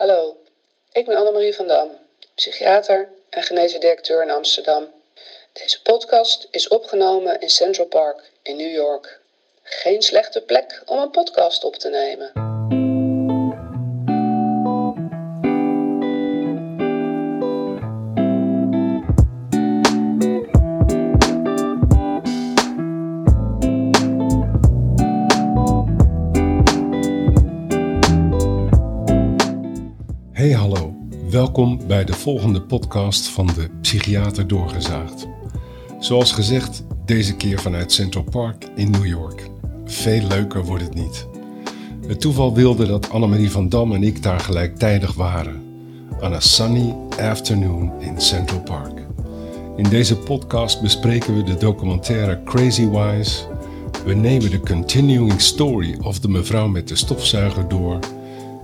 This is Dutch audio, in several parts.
Hallo, ik ben Annemarie van Dam, psychiater en genezen directeur in Amsterdam. Deze podcast is opgenomen in Central Park in New York. Geen slechte plek om een podcast op te nemen. Bij de volgende podcast van de Psychiater Doorgezaagd. Zoals gezegd, deze keer vanuit Central Park in New York. Veel leuker wordt het niet. Het toeval wilde dat Annemarie van Dam en ik daar gelijktijdig waren. On a sunny afternoon in Central Park. In deze podcast bespreken we de documentaire Crazy Wise. We nemen de continuing story of de mevrouw met de stofzuiger door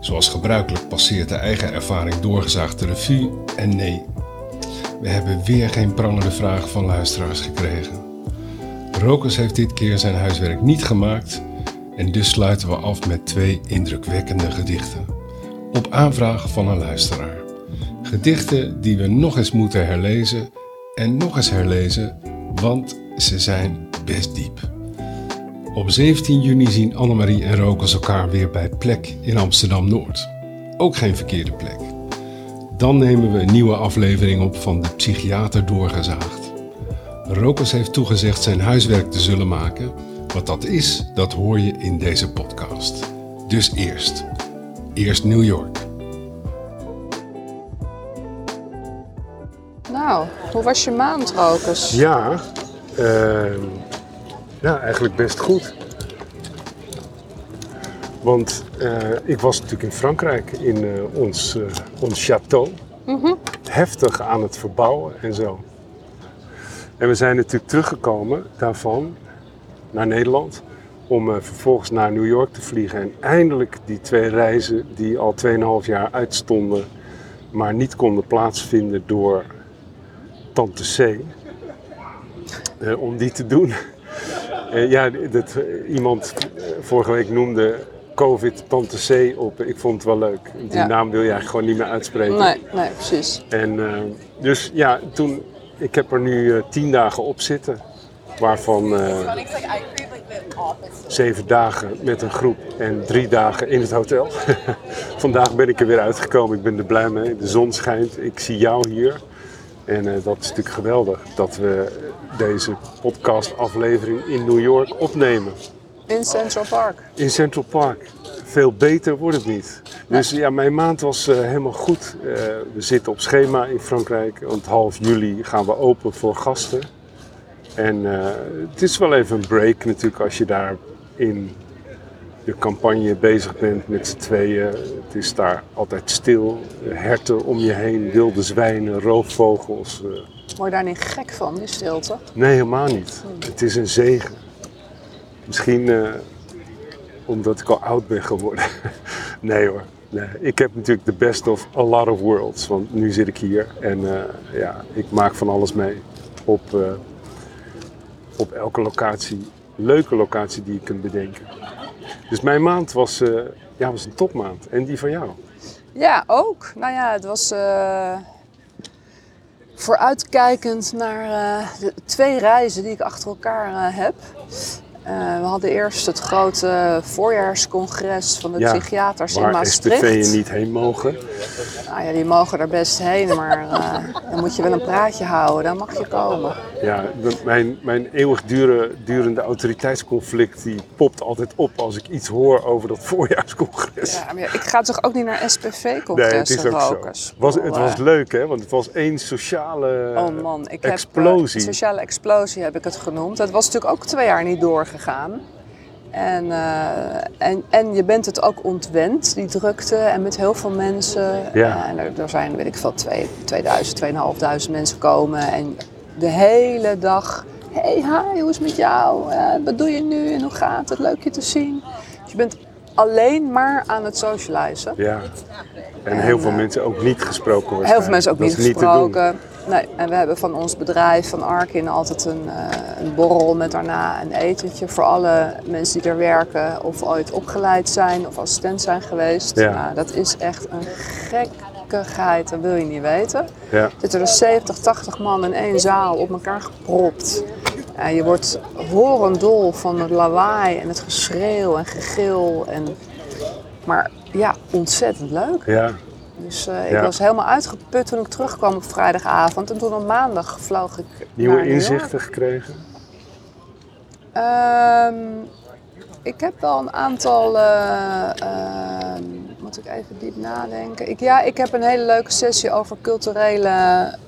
Zoals gebruikelijk passeert de eigen ervaring doorgezaagd de revue en nee, we hebben weer geen prangende vragen van luisteraars gekregen. Rokers heeft dit keer zijn huiswerk niet gemaakt en dus sluiten we af met twee indrukwekkende gedichten. Op aanvraag van een luisteraar. Gedichten die we nog eens moeten herlezen en nog eens herlezen, want ze zijn best diep. Op 17 juni zien Annemarie en Rokers elkaar weer bij Plek in Amsterdam-Noord. Ook geen verkeerde plek. Dan nemen we een nieuwe aflevering op van de Psychiater Doorgezaagd. Rokers heeft toegezegd zijn huiswerk te zullen maken. Wat dat is, dat hoor je in deze podcast. Dus eerst. Eerst New York. Nou, hoe was je maand, Rokers? Ja, uh, ja, eigenlijk best goed. Want uh, ik was natuurlijk in Frankrijk in uh, ons, uh, ons château. Mm -hmm. Heftig aan het verbouwen en zo. En we zijn natuurlijk teruggekomen daarvan naar Nederland. Om vervolgens naar New York te vliegen. En eindelijk die twee reizen die al 2,5 jaar uitstonden. Maar niet konden plaatsvinden door Tante C. om die te doen. Uh, ja, dat, uh, iemand uh, vorige week noemde COVID Tante C op. Ik vond het wel leuk. Die ja. naam wil je eigenlijk gewoon niet meer uitspreken. Nee, nee precies. En dus ja, toen, ik heb er nu tien dagen op zitten. Waarvan zeven dagen met een groep en drie dagen in het hotel. Vandaag ben ik er weer uitgekomen. Ik ben er blij mee. De zon schijnt. Ik zie jou hier. En dat is natuurlijk geweldig dat we deze podcastaflevering in New York opnemen. In Central Park. In Central Park. Veel beter wordt het niet. Dus ja, mijn maand was uh, helemaal goed. Uh, we zitten op schema in Frankrijk. Want half juli gaan we open voor gasten. En het is wel even een break natuurlijk als je daar in de campagne bezig bent met z'n tweeën. Het is daar altijd stil. Herten om je heen, wilde zwijnen, roofvogels. Word je daar niet gek van, die stilte? Nee, helemaal niet. Het is een zegen. Misschien uh, omdat ik al oud ben geworden. nee hoor. Nee. Ik heb natuurlijk de best of a lot of worlds. Want nu zit ik hier en uh, ja, ik maak van alles mee. Op, uh, op elke locatie. Leuke locatie die je kunt bedenken. Dus mijn maand was, ja, was een topmaand. En die van jou? Ja, ook. Nou ja, het was vooruitkijkend naar uh, de twee reizen die ik achter elkaar heb. Uh, we hadden eerst het grote voorjaarscongres van de ja, psychiaters in Maastricht. Waar SPV niet heen mogen. Nou ja, die mogen er best heen, maar dan moet je wel een praatje houden, dan mag je komen. Ja, mijn, mijn eeuwig dure, durende autoriteitsconflict die popt altijd op als ik iets hoor over dat voorjaarscongres. Ja, maar ik ga toch ook niet naar SPV-congressen nee, het is ook zo. Het was leuk hè, want het was één sociale oh man, ik explosie. Heb, sociale explosie heb ik het genoemd. Dat was natuurlijk ook twee jaar niet doorgegaan. En, uh, en, en je bent het ook ontwend, die drukte, en met heel veel mensen. Ja. En er, er zijn, weet ik veel, 2000, 2500 mensen komen. En de hele dag, hey, hi, hoe is het met jou? Uh, wat doe je nu en hoe gaat het? Leuk je te zien. Dus je bent alleen maar aan het socializen. Ja. En heel veel mensen ook niet gesproken Heel veel mensen ook Dat niet gesproken. nee, en we hebben van ons bedrijf, van Arkin, altijd een, eh, een borrel met daarna een etentje voor alle mensen die er werken of ooit opgeleid zijn of assistent zijn geweest. Ja. Nou, dat is echt een gekkigheid, dat wil je niet weten. Ja. Er zitten er 70, 80 man in één zaal op elkaar gepropt. Je wordt horendol van het lawaai en het geschreeuw en gegil. En, maar ja, ontzettend leuk. Ja. Dus eh, ik Ja. was helemaal uitgeput toen ik terugkwam op vrijdagavond. En toen op maandag vloog ik Nieuwe inzichten gekregen. Ehm, ik heb wel een aantal. eh, ehm, moet ik even diep nadenken? Ik, ja, ik heb een hele leuke sessie over culturele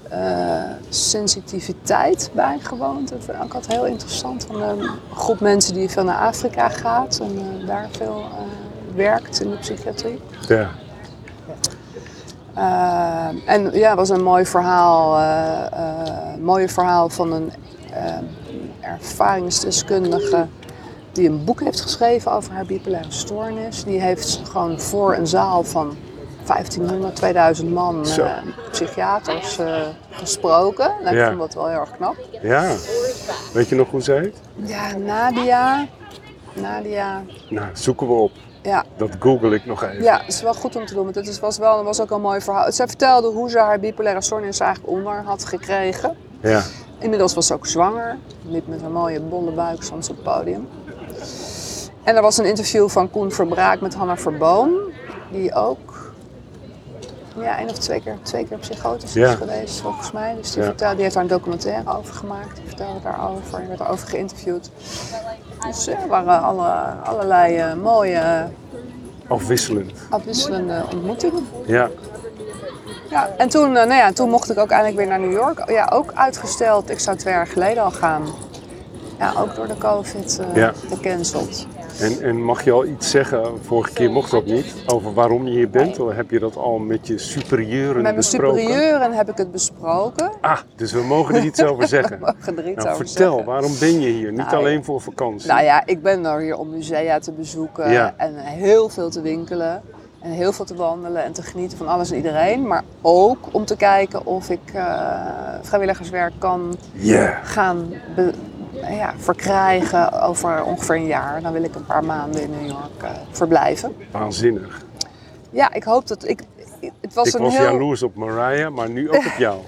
eh, sensitiviteit bijgewoond. Dat vind ik altijd heel interessant. Van een groep mensen die veel naar Afrika gaat en eh, daar veel eh, werkt in de psychiatrie. Ja. En ja, het was een mooi verhaal, mooie verhaal van een ervaringsdeskundige die een boek heeft geschreven over haar bipolaire stoornis. Die heeft gewoon voor een zaal van 1500, 2000 man eh, psychiaters eh, gesproken. Nou, ik Ja. vond dat wel heel erg knap. Ja. Weet je nog hoe zij heet? Ja, Nadia. Nadia. Nou, zoeken we op. Ja, Dat google ik nog even. Ja, het is wel goed om te doen, want het is, was, wel, was ook een mooi verhaal. Zij vertelde hoe ze haar bipolaire stoornis eigenlijk onder had gekregen. Ja. Inmiddels was ze ook zwanger, liep met een mooie bolle buik soms op het podium. En er was een interview van Koen Verbraak met Hanna Verboom, die ook ja, één of twee keer, twee keer psychotisch Ja. is geweest, volgens mij. Dus die, Ja. vertelde, die heeft daar een documentaire over gemaakt, die vertelde daarover, die werd erover geïnterviewd. Dus ja, er waren alle, allerlei eh, mooie Afwisselend. afwisselende ontmoetingen. Ja. Ja, en toen, eh, nou ja, toen mocht ik ook eindelijk weer naar New York. Ja, ook uitgesteld. Ik zou twee jaar geleden al gaan. Ja, ook door de COVID eh Ja. gecanceld. En, en mag je al iets zeggen, vorige keer mocht dat niet, over waarom je hier bent? Of heb je dat al met je superieuren Met mijn besproken? superieuren heb ik het besproken. Ah, dus we mogen er iets over zeggen. We mogen er iets Nou, over vertel, zeggen. waarom ben je hier? Niet Nou, alleen voor vakantie. Nou ja, ik ben er hier om musea te bezoeken Ja. en heel veel te winkelen. En heel veel te wandelen en te genieten van alles en iedereen. Maar ook om te kijken of ik eh, vrijwilligerswerk kan gaan be- ja, verkrijgen over ongeveer een jaar. Dan wil ik een paar maanden in New York eh, verblijven. Waanzinnig. Ja, ik hoop dat ik. Het was ik een was heel. jaloers op Mariah, maar nu ook op jou.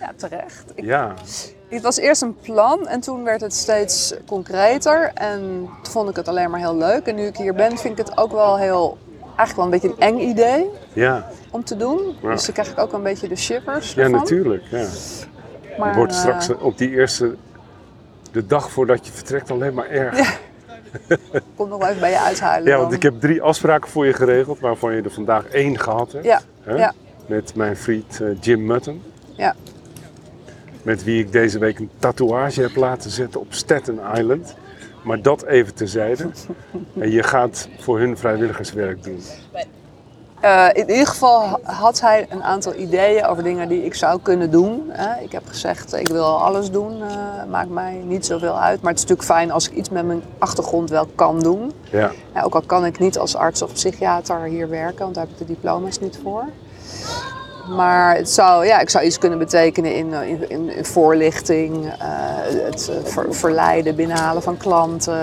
Ja, terecht. Ik, Ja, Het was eerst een plan en toen werd het steeds concreter. En toen vond ik het alleen maar heel leuk. En nu ik hier ben, vind ik het ook wel heel. Eigenlijk wel een beetje een eng idee ja, om te doen. Ja. Dus dan krijg ik ook een beetje de shivers. ja ervan. natuurlijk. Ja. Maar, wordt eh, straks op die eerste, de dag voordat je vertrekt, alleen maar erger. kom nog wel even bij je uithuilen. Ja, dan. want ik heb drie afspraken voor je geregeld, waarvan je er vandaag één gehad hebt. Ja, Hè? ja. Met mijn vriend eh, Jim Mutton. Ja. Met wie ik deze week een tatoeage heb laten zetten op Staten Island. Maar dat even terzijde. En je gaat voor hun vrijwilligerswerk doen. Eh, in ieder geval had hij een aantal ideeën over dingen die ik zou kunnen doen. hè. ik heb gezegd, ik wil alles doen, eh, maakt mij niet zoveel uit. Maar het is natuurlijk fijn als ik iets met mijn achtergrond wel kan doen. Ja, Ja, ook al kan ik niet als arts of psychiater hier werken, want daar heb ik de diploma's niet voor. Maar het zou, ja, ik zou iets kunnen betekenen in, eh, in, in, in voorlichting, eh, het eh, ver- verleiden, binnenhalen van klanten,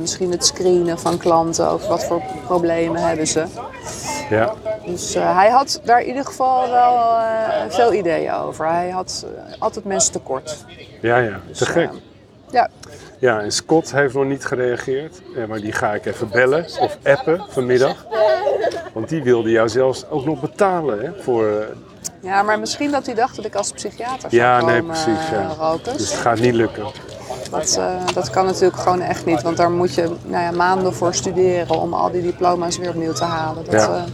misschien het screenen van klanten over wat voor problemen hebben ze. ja. Dus hij had daar in ieder geval wel veel ideeën over. Hij had altijd mensen tekort. ja, ja. Dus, te gek. eh, ja, Ja, en Scott heeft nog niet gereageerd. Eh, maar die ga ik even bellen of appen vanmiddag. Want die wilde jou zelfs ook nog betalen hè, voor... eh, ja, maar misschien dat hij dacht dat ik als psychiater zou ja, nee, precies. Ja. eh, roken. Dus het gaat niet lukken. Dat, dat kan natuurlijk gewoon echt niet, want daar moet je nou ja, maanden voor studeren om al die diploma's weer opnieuw te halen. Dat, Ja.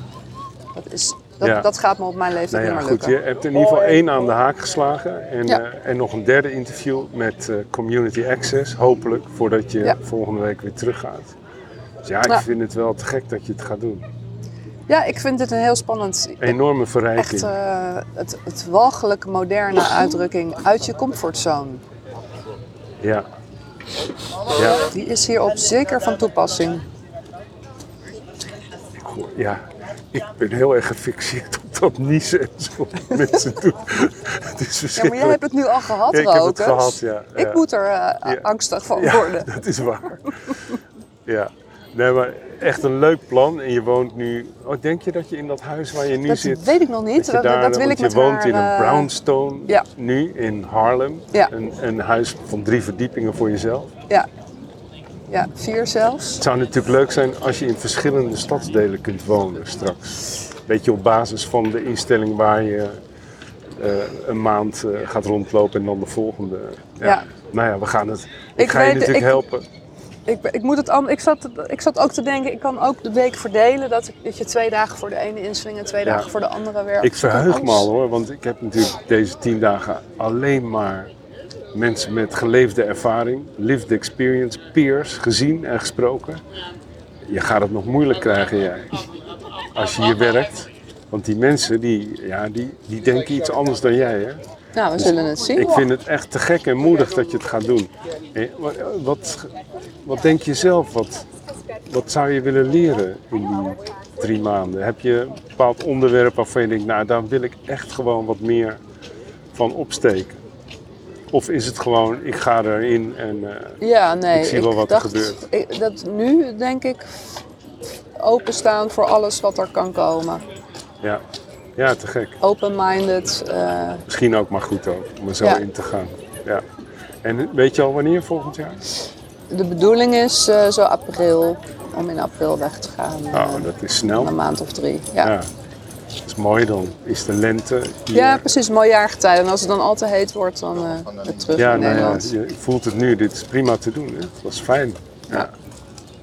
dat, is, dat, Ja. dat gaat me op mijn leeftijd Nou ja, niet meer goed. lukken. Je hebt in ieder geval één aan de haak geslagen. En, Ja. eh, en nog een derde interview met eh, Community Access, hopelijk, voordat je Ja. volgende week weer teruggaat. Dus ja, ik Ja. vind het wel te gek dat je het gaat doen. Ja, ik vind dit een heel spannend, Enorme verrijking. echt eh, het, het walgelijk moderne uitdrukking uit je comfortzone. Ja. Ja. Die is hierop zeker van toepassing. Ja, ik ben heel erg gefixeerd op dat niezen en zo. mensen doen. Het is Ja, maar jij hebt het nu al gehad, Ja, ik heb het gehad, ja, Ik moet er eh, angstig van worden. dat is waar. ja. Nee, maar echt een leuk plan. En je woont nu... Oh, denk je dat je in dat huis waar je nu Dat zit... weet ik nog niet. Dat, daar- dat wil ik met je woont haar, in een eh, brownstone ja. nu in Harlem. Ja. Een, een huis van drie verdiepingen voor jezelf. Ja. Ja, vier zelfs. Het zou natuurlijk leuk zijn als je in verschillende stadsdelen kunt wonen straks. Beetje op basis van de instelling waar je eh, een maand eh, gaat rondlopen en dan de volgende. Ja. Nou ja, we gaan het. Ik, Ik ga je natuurlijk ik- helpen. Ik, ik, moet het, an- ik, zat, ik zat ook te denken, ik kan ook de week verdelen. Dat, dat je twee dagen voor de ene instelling en twee Ja. dagen voor de andere werkt. Ik verheug me al hoor, want ik heb natuurlijk deze tien dagen alleen maar mensen met geleefde ervaring, lived experience, peers gezien en gesproken. Je gaat het nog moeilijk krijgen jij, als je hier werkt. Want die mensen die, ja, die, die denken iets anders dan jij. Hè? Nou, we zullen het zien. Ik vind het echt te gek en moedig dat je het gaat doen. Eh, wat- Wat, wat denk je zelf? Wat, wat zou je willen leren in die drie maanden? Heb je een bepaald onderwerp waarvan je denkt, nou daar wil ik echt gewoon wat meer van opsteken? Of is het gewoon, ik ga erin en eh, Ja, nee. Ik zie wel wat er dacht, gebeurt. Ik, dat nu denk ik openstaan voor alles wat er kan komen. ja. ja, te gek. Open-minded. eh, Misschien ook maar goed ook, om er zo Ja. in te gaan. Ja. En weet je al wanneer volgend jaar? de bedoeling is eh, zo april, om in april weg te gaan. Eh, dat is snel. een maand of drie. Ja. Ja. Ja. Dat is mooi dan. Is de lente hier. precies. Mooi jaargetijde. En als het dan al te heet wordt, dan eh, weer terug Ja, in nou ja, Nederland. je voelt het nu. Dit is prima te doen. Hè? Dat is fijn. Ja.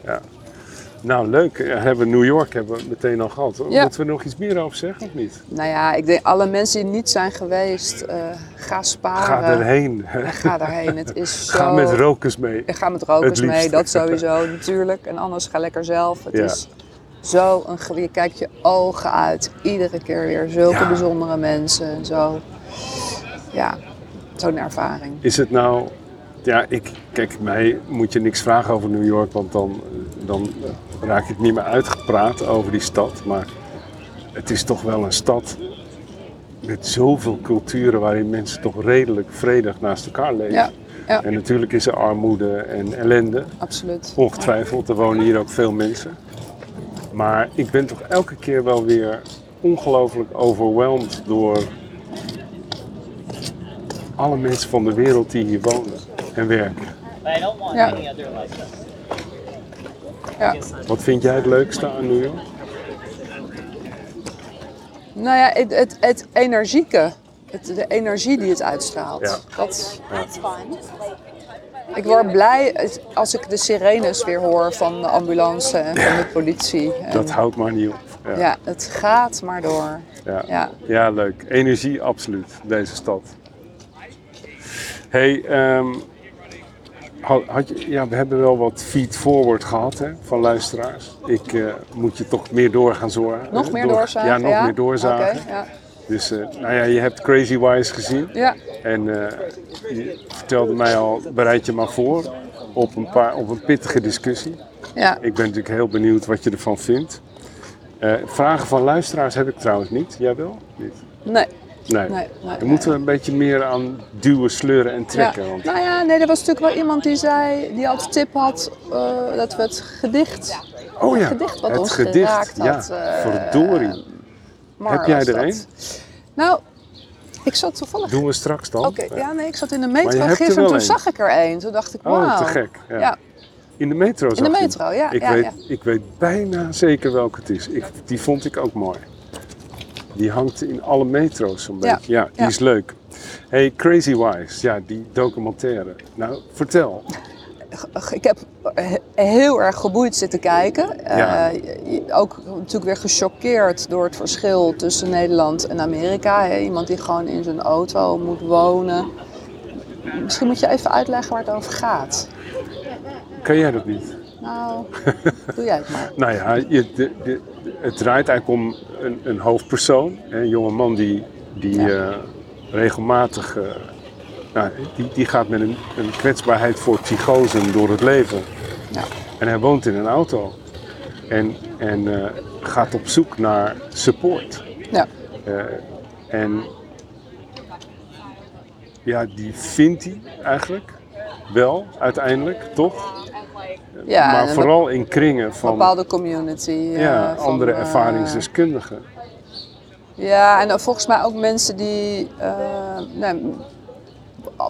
ja. Nou, leuk. Ja, hebben we New York hebben we meteen al gehad. Hoor. Ja. Moeten we er nog iets meer over zeggen of niet? Nou ja, ik denk alle mensen die niet zijn geweest, eh, ga sparen. Ga erheen. Ga daarheen. Het is zo... Ga met rokers mee. Ga met rokers Het mee, dat sowieso natuurlijk. En anders ga lekker zelf. Het Ja. is zo een... Je kijkt je ogen uit. Iedere keer weer zulke Ja. bijzondere mensen. Zo... Ja, zo'n ervaring. Is het nou... Ja, ik, kijk, mij moet je niks vragen over New York, want dan, dan raak ik niet meer uitgepraat over die stad. Maar het is toch wel een stad met zoveel culturen waarin mensen toch redelijk vredig naast elkaar leven. Ja, ja. En natuurlijk is er armoede en ellende. Absoluut. Ongetwijfeld, er wonen hier ook veel mensen. Maar ik ben toch elke keer wel weer ongelooflijk overweldigd door alle mensen van de wereld die hier wonen en werken. I don't want Ja. Ja. Wat vind jij het leukste aan New York? Nou ja, het, het, het energieke. Het, de energie die het uitstraalt. Ja. Dat, ik word blij als ik de sirenes weer hoor van de ambulance en van de politie. En, Dat houdt maar niet op. Ja, ja, het gaat maar door. ja. Ja. Ja, leuk. Energie, absoluut, deze stad. hey, ehm, had, had je, ja, we hebben wel wat feed-forward gehad hè, van luisteraars. Ik eh, moet je toch meer door gaan zorgen. Nog meer door- doorzagen? Ja, nog meer doorzagen. Dus eh, nou ja, je hebt Crazy Wise gezien. ja, En je vertelde mij al, bereid je maar voor op een, paar, op een pittige discussie. ja. Ik ben natuurlijk heel benieuwd wat je ervan vindt. Eh, vragen van luisteraars heb ik trouwens niet. Jij wel? Niet? Nee, Nee. nee, nee. We moeten een beetje meer aan duwen, sleuren en Ja. trekken. Want, Nou ja, nee, er was natuurlijk wel iemand die zei, die als tip had eh, dat we het gedicht, oh ja, gedicht wat het ons gedicht. geraakt ja, had, eh, verdorie. Heb jij er een? Nou, ik zat toevallig Doen we straks dan. Oké, ja, nee, ik zat in de metro er gisteren en toen een. zag ik er één. Toen dacht ik, Oh, wauw. te gek. Ja. Ja. In de metro zag de metro, ja, Ik, ja, weet, ja. ik weet bijna zeker welke het is. Ik, die vond ik ook mooi. Die hangt in alle metro's zo'n Ja, beetje. Ja, die ja. is leuk. Hey, Crazy Wise, ja, die documentaire. Nou, vertel. Ik heb he- heel erg geboeid zitten kijken. Ja. Eh, ook natuurlijk weer gechoqueerd door het verschil tussen Nederland en Amerika. Hè. Iemand die gewoon in zijn auto moet wonen. Misschien moet je even uitleggen waar het over gaat. Kan jij dat niet? Nou, doe jij het maar. Nou ja, je, de, de, het draait eigenlijk om een, een hoofdpersoon. Een jonge man die, die Ja. eh, regelmatig... eh, nou, die, die gaat met een, een kwetsbaarheid voor psychosen door het leven. Ja. En hij woont in een auto. En, en eh, gaat op zoek naar support. Ja. Eh, en ja, die vindt hij eigenlijk wel uiteindelijk, toch? Ja, maar vooral in kringen een van bepaalde community. eh, ja, van, andere ervaringsdeskundigen. Ja, en volgens mij ook mensen die nou,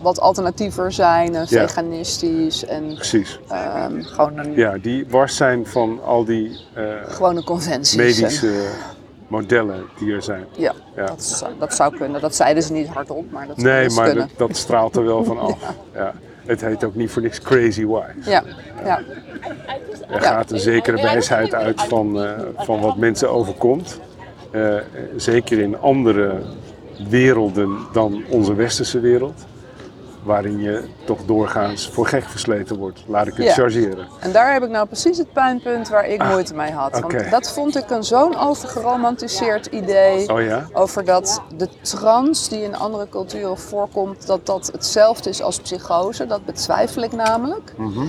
wat alternatiever zijn, Ja. veganistisch en Precies. ehm, gewoon een Ja, die wars zijn van al die eh, gewone conventies. medische modellen die er zijn. Ja, Ja. Dat, zou, dat zou kunnen. Dat zeiden ze niet hardop, maar dat Nee, maar kunnen. dat, dat straalt er wel van af. Ja. Het heet ook niet voor niks crazy wise. Ja, ja. Er gaat een zekere wijsheid uit van, eh, van wat mensen overkomt. Eh, zeker in andere werelden dan onze westerse wereld. Waarin je toch doorgaans voor gek versleten wordt. Laat ik het Ja. chargeren. En daar heb ik nou precies het pijnpunt waar ik moeite mee had. Ah. Want dat vond ik een zo'n overgeromantiseerd idee. Oh ja? Over dat de trans die in andere culturen voorkomt, dat dat hetzelfde is als psychose. Dat betwijfel ik namelijk. Mhm.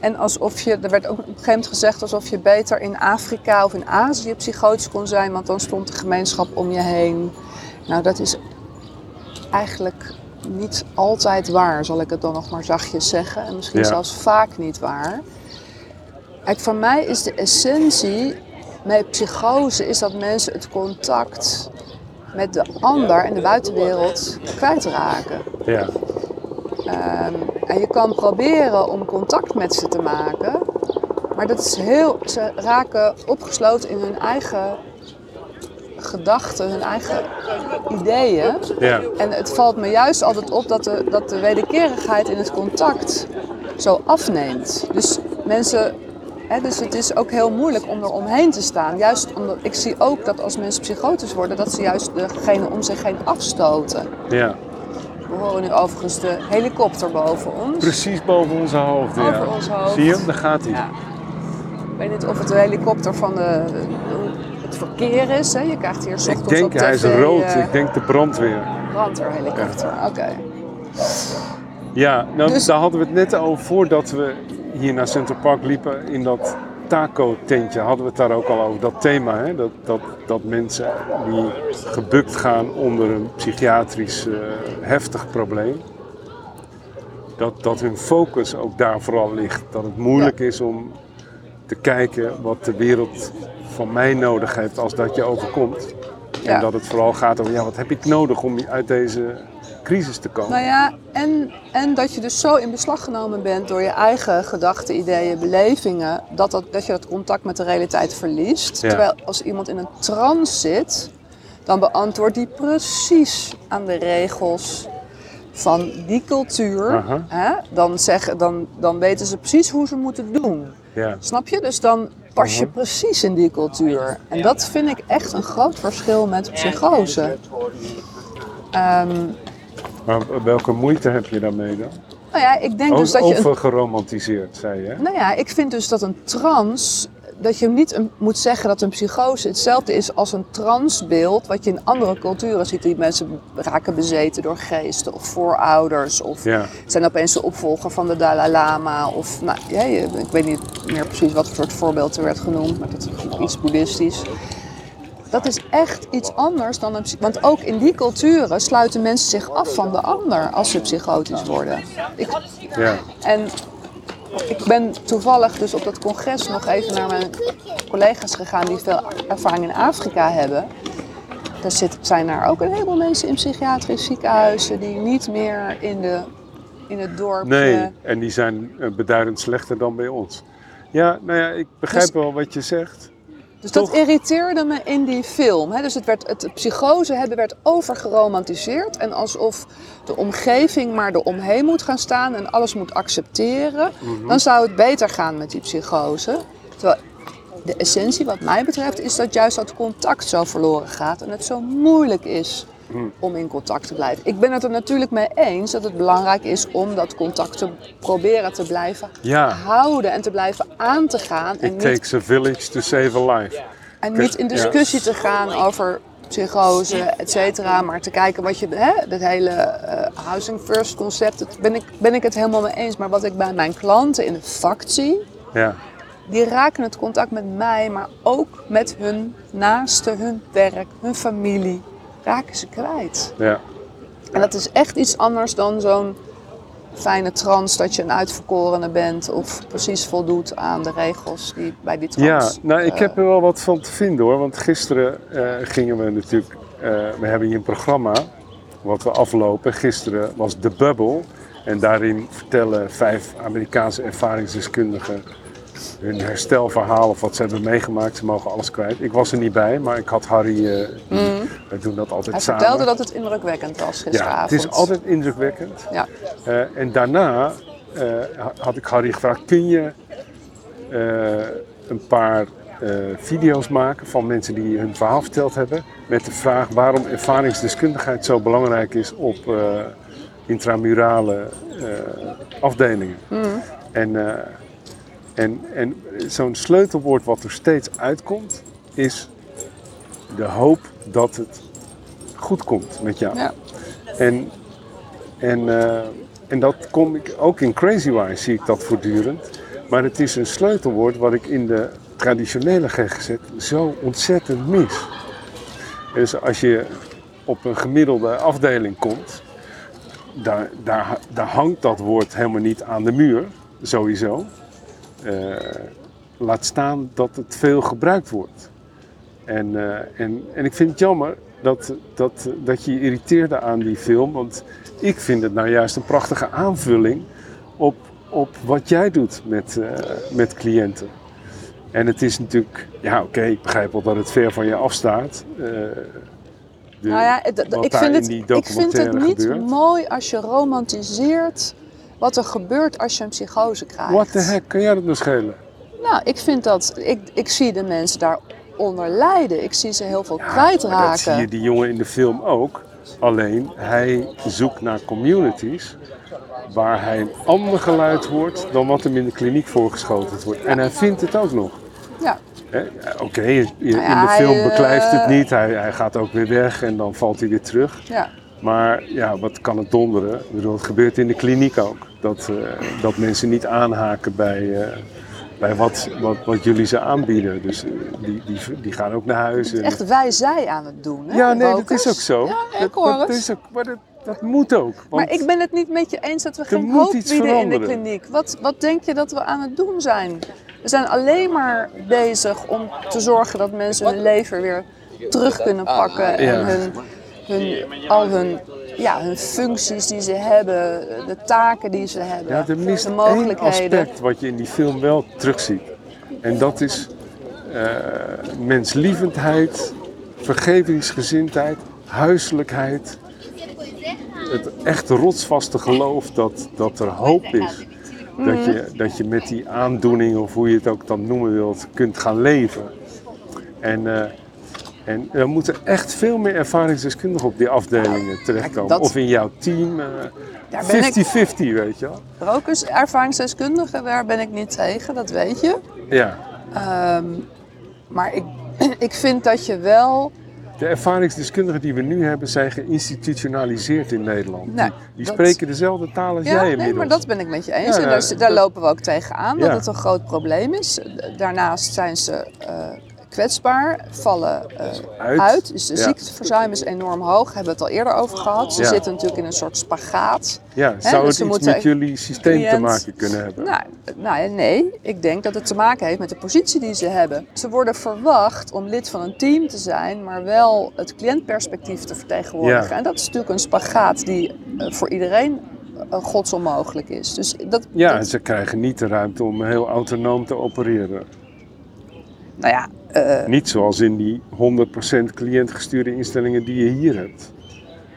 En alsof je, er werd ook op een gegeven moment gezegd alsof je beter in Afrika of in Azië psychotisch kon zijn, want dan stond de gemeenschap om je heen. Nou, dat is eigenlijk niet altijd waar, zal ik het dan nog maar zachtjes zeggen. En misschien Ja. zelfs vaak niet waar. Kijk, voor mij is de essentie met psychose is dat mensen het contact met de ander en de buitenwereld kwijtraken. Ja. Ehm, en je kan proberen om contact met ze te maken, maar dat is heel, ze raken opgesloten in hun eigen gedachten, hun eigen ideeën. Ja. En het valt me juist altijd op dat de, dat de wederkerigheid in het contact zo afneemt. Dus mensen. Dus het is ook heel moeilijk om er omheen te staan. Juist omdat ik zie ook dat als mensen psychotisch worden, dat ze juist degene om zich heen afstoten. ja. We horen nu overigens de helikopter boven ons. Precies boven onze hoofden. ja. Over ons hoofd. Zie je hem? Daar gaat hij. Ja. Ik weet niet of het de helikopter van de, het verkeer is. Hè? Je krijgt hier 's Ik ochtends denk, op hij is rood. eh, Ik denk de brandweer. brandweerhelikopter. Oké. Ja, nou, Dus- daar hadden we het net over voordat we hier naar Central Park liepen. In dat taco-tentje hadden we het daar ook al over. Dat thema, hè? Dat, dat, dat mensen die gebukt gaan onder een psychiatrisch eh, heftig probleem. Dat, dat hun focus ook daar vooral ligt. Dat het moeilijk is om te kijken wat de wereld van mij nodig heeft als dat je overkomt. Ja. En dat het vooral gaat over, ja, wat heb ik nodig om uit deze crisis te komen? Nou ja, en, en dat je dus zo in beslag genomen bent door je eigen gedachten, ideeën, belevingen, dat, dat, dat je dat contact met de realiteit verliest. Ja. Terwijl als iemand in een trance zit, dan beantwoordt die precies aan de regels van die cultuur. Hè? Dan, zeggen, dan, dan weten ze precies hoe ze moeten doen. Ja. Snap je? Dus dan pas je Mhm. precies in die cultuur. En dat vind ik echt een groot verschil met psychose. Ehm, Maar welke moeite heb je daarmee dan? nou ja, ik denk dus dat je... Overgeromantiseerd, zei je. nou ja, ik vind dus dat een trans... Dat je niet een- moet zeggen dat een psychose hetzelfde is als een transbeeld... wat je in andere culturen ziet. Die mensen raken bezeten door geesten of voorouders... of Ja. zijn opeens de opvolger van de Dalai Lama. Of, nou, ja, ik weet niet meer precies wat voor soort voorbeeld er werd genoemd, maar dat is iets boeddhistisch. Dat is echt iets anders dan een Want ook in die culturen sluiten mensen zich af van de ander als ze psychotisch worden. Ik, Ja. en ik ben toevallig dus op dat congres nog even naar mijn collega's gegaan die veel ervaring in Afrika hebben. Daar zit, zijn daar ook een heleboel mensen in psychiatrische ziekenhuizen die niet meer in, de, in het dorp. Nee, en die zijn eh, beduidend slechter dan bij ons. Ja, nou ja, ik begrijp Dus- wel wat je zegt. Dus Toch? dat irriteerde me in die film. Hè? Dus het, werd, het psychose hebben werd overgeromantiseerd. En alsof de omgeving maar eromheen moet gaan staan en alles moet accepteren. Mhm. Dan zou het beter gaan met die psychose. Terwijl de essentie wat mij betreft is dat juist dat contact zo verloren gaat. En het zo moeilijk is Mhm. om in contact te blijven. Ik ben het er natuurlijk mee eens dat het belangrijk is om dat contact te proberen te blijven Ja. houden. En te blijven aan te gaan. en It niet takes a village to save a life. en niet in discussie te gaan over psychose, et cetera, maar te kijken wat je, hè, dat hele eh, housing first concept, dat ben ik, ben ik het helemaal mee eens. Maar wat ik bij mijn klanten in het vak zie, Ja, die raken het contact met mij, maar ook met hun naasten, hun werk, hun familie. Raken ze kwijt. Ja. En dat is echt iets anders dan zo'n fijne trans dat je een uitverkorene bent of precies voldoet aan de regels die bij die Ja, trans. nou ik eh, heb er wel wat van te vinden hoor. Want gisteren eh, gingen we natuurlijk, eh, we hebben hier een programma wat we aflopen. Gisteren was The Bubble. En daarin vertellen vijf Amerikaanse ervaringsdeskundigen hun herstelverhaal of wat ze hebben meegemaakt. Ze mogen alles kwijt. Ik was er niet bij, maar ik had Harry, we doen dat altijd Mm. Hij samen. vertelde dat het indrukwekkend was ja, gisteravond. het is altijd indrukwekkend. Ja. Eh, en daarna eh, ha- had ik Harry gevraagd, kun je een paar video's maken van mensen die hun verhaal verteld hebben. Met de vraag waarom ervaringsdeskundigheid zo belangrijk is op intramurale afdelingen. En, eh, en, en zo'n sleutelwoord wat er steeds uitkomt is de hoop dat het goed komt met jou. Ja. En, en, eh, en dat kom ik ook in Crazy Wise zie ik dat voortdurend. Maar het is een sleutelwoord wat ik in de traditionele GGZ zo ontzettend mis. Dus als je op een gemiddelde afdeling komt, daar, daar, daar hangt dat woord helemaal niet aan de muur, sowieso. Eh, laat staan dat het veel gebruikt wordt. En, eh, en, en ik vind het jammer dat, dat, dat je je irriteerde aan die film. Want ik vind het nou juist een prachtige aanvulling op, op wat jij doet met, eh, met cliënten. En het is natuurlijk, ja oké, ik begrijp wel dat het ver van je afstaat. de- Nou ja, ik, daar vind in het, ik vind het niet gebeurt. mooi als je romantiseert wat er gebeurt als je een psychose krijgt. What the heck, kan jij dat nou schelen? Nou, ik vind dat, ik, ik zie de mensen daaronder lijden. Ik zie ze heel veel Ja, maar Dat zie je kwijtraken. die jongen in de film ook. Alleen hij zoekt naar communities waar hij een ander geluid hoort dan wat hem in de kliniek voorgeschoten wordt. En hij vindt het ook nog. Ja, Oké, in in Nou de film hij, beklijft het eh, niet. Hij, hij gaat ook weer weg en dan valt hij weer terug. ja. Maar ja, wat kan het donderen? Ik bedoel, het gebeurt in de kliniek ook. Dat, eh, dat mensen niet aanhaken bij, eh, bij wat, wat, wat jullie ze aanbieden. Dus eh, die, die, die gaan ook naar huis. en- Echt wij-zij aan het doen. Hè? ja, nee, dat is ook zo. Ja, ik dat, hoor dat het. is ook, maar dat, dat moet ook. Maar ik ben het niet met je eens dat we geen hoop bieden in de veranderen. kliniek. Wat, wat denk je dat we aan het doen zijn? We zijn alleen maar bezig om te zorgen dat mensen hun leven weer terug kunnen pakken. En hun, hun, al hun, ja, hun functies die ze hebben, de taken die ze hebben, ja, er mist de één mogelijkheden. aspect wat je in die film wel terugziet. En dat is eh, menslievendheid, vergevingsgezindheid, huiselijkheid. Het echt rotsvaste geloof dat, dat er hoop is. Dat, je, dat je met die aandoening, of hoe je het ook dan noemen wilt, kunt gaan leven. En, eh, en er moeten echt veel meer ervaringsdeskundigen op die afdelingen terechtkomen. dat- Of in jouw team. eh, Daar ben ik- 50-50, weet je wel. Rokers, ervaringsdeskundige, daar ben ik niet tegen, dat weet je. Ja, Ehm, maar ik, ik vind dat je wel de ervaringsdeskundigen die we nu hebben zijn geïnstitutionaliseerd in Nederland. Nee, die die dat- spreken dezelfde taal als Ja, jij nee, inmiddels. maar dat ben ik met je eens. Ja, en ja, daar, daar dat- lopen we ook tegenaan, dat Ja. het een groot probleem is. Daarnaast zijn ze eh, kwetsbaar, vallen eh, Uit. uit. Dus de Ja. ziekteverzuim is enorm hoog, hebben we het al eerder over gehad. Ze Ja. zitten natuurlijk in een soort spagaat. Ja, Hè, zou dus het iets met jullie systeem te maken kunnen hebben? Nou, nou nee, ik denk dat het te maken heeft met de positie die ze hebben. Ze worden verwacht om lid van een team te zijn, maar wel het cliëntperspectief te vertegenwoordigen. Ja. En dat is natuurlijk een spagaat die eh, voor iedereen eh, godsonmogelijk is. Dus dat, ja, dat- en ze krijgen niet de ruimte om heel autonoom te opereren. nou ja, eh, Niet zoals in die 100% cliëntgestuurde instellingen die je hier hebt.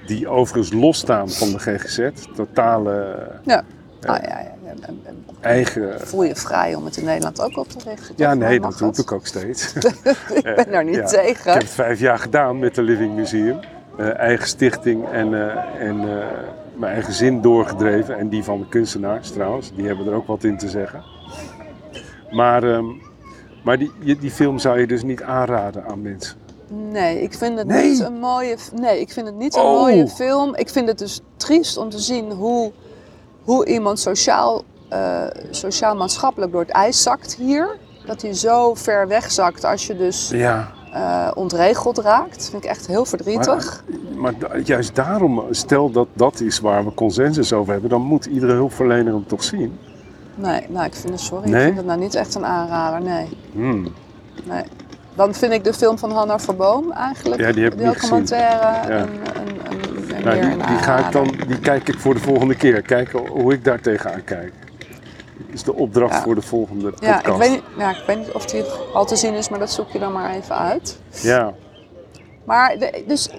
Die overigens losstaan van de GGZ. Totale ja. Nou ja, ja, ja, en- en eigen... voel je vrij om het in Nederland ook op te richten? Ja, nee, dat roep ik ook steeds. ik ben daar niet Ja. tegen. Ik heb het vijf jaar gedaan met de Living Museum. Eh, eigen stichting en, eh, en eh, mijn eigen zin doorgedreven. En die van de kunstenaars trouwens. Die hebben er ook wat in te zeggen. Maar, ehm, maar die, die film zou je dus niet aanraden aan mensen. Nee, ik vind het Nee? niet een mooie. Nee, ik vind het niet een Oh. mooie film. Ik vind het dus triest om te zien hoe, hoe iemand sociaal, eh, sociaal-maatschappelijk door het ijs zakt hier. dat hij zo ver wegzakt als je dus Ja, eh, ontregeld raakt. Dat vind ik echt heel verdrietig. maar da- juist daarom, stel dat dat is waar we consensus over hebben, dan moet iedere hulpverlener hem toch zien. Nee, nou ik vind het sorry. Nee? Ik vind het nou niet echt een aanrader, nee. Hmm. nee. Dan vind ik de film van Hanna Verboom eigenlijk, Ja, die heb ik niet documentaire, Ja. een, een, een, een Nou, meer die, een die, ga ik dan, die kijk ik voor de volgende keer. Kijken hoe ik daar tegenaan kijk. is de opdracht Ja. voor de volgende podcast. Ja ik, weet niet, ja, ik weet niet of die al te zien is, maar dat zoek je dan maar even uit. Ja, Maar de, dus,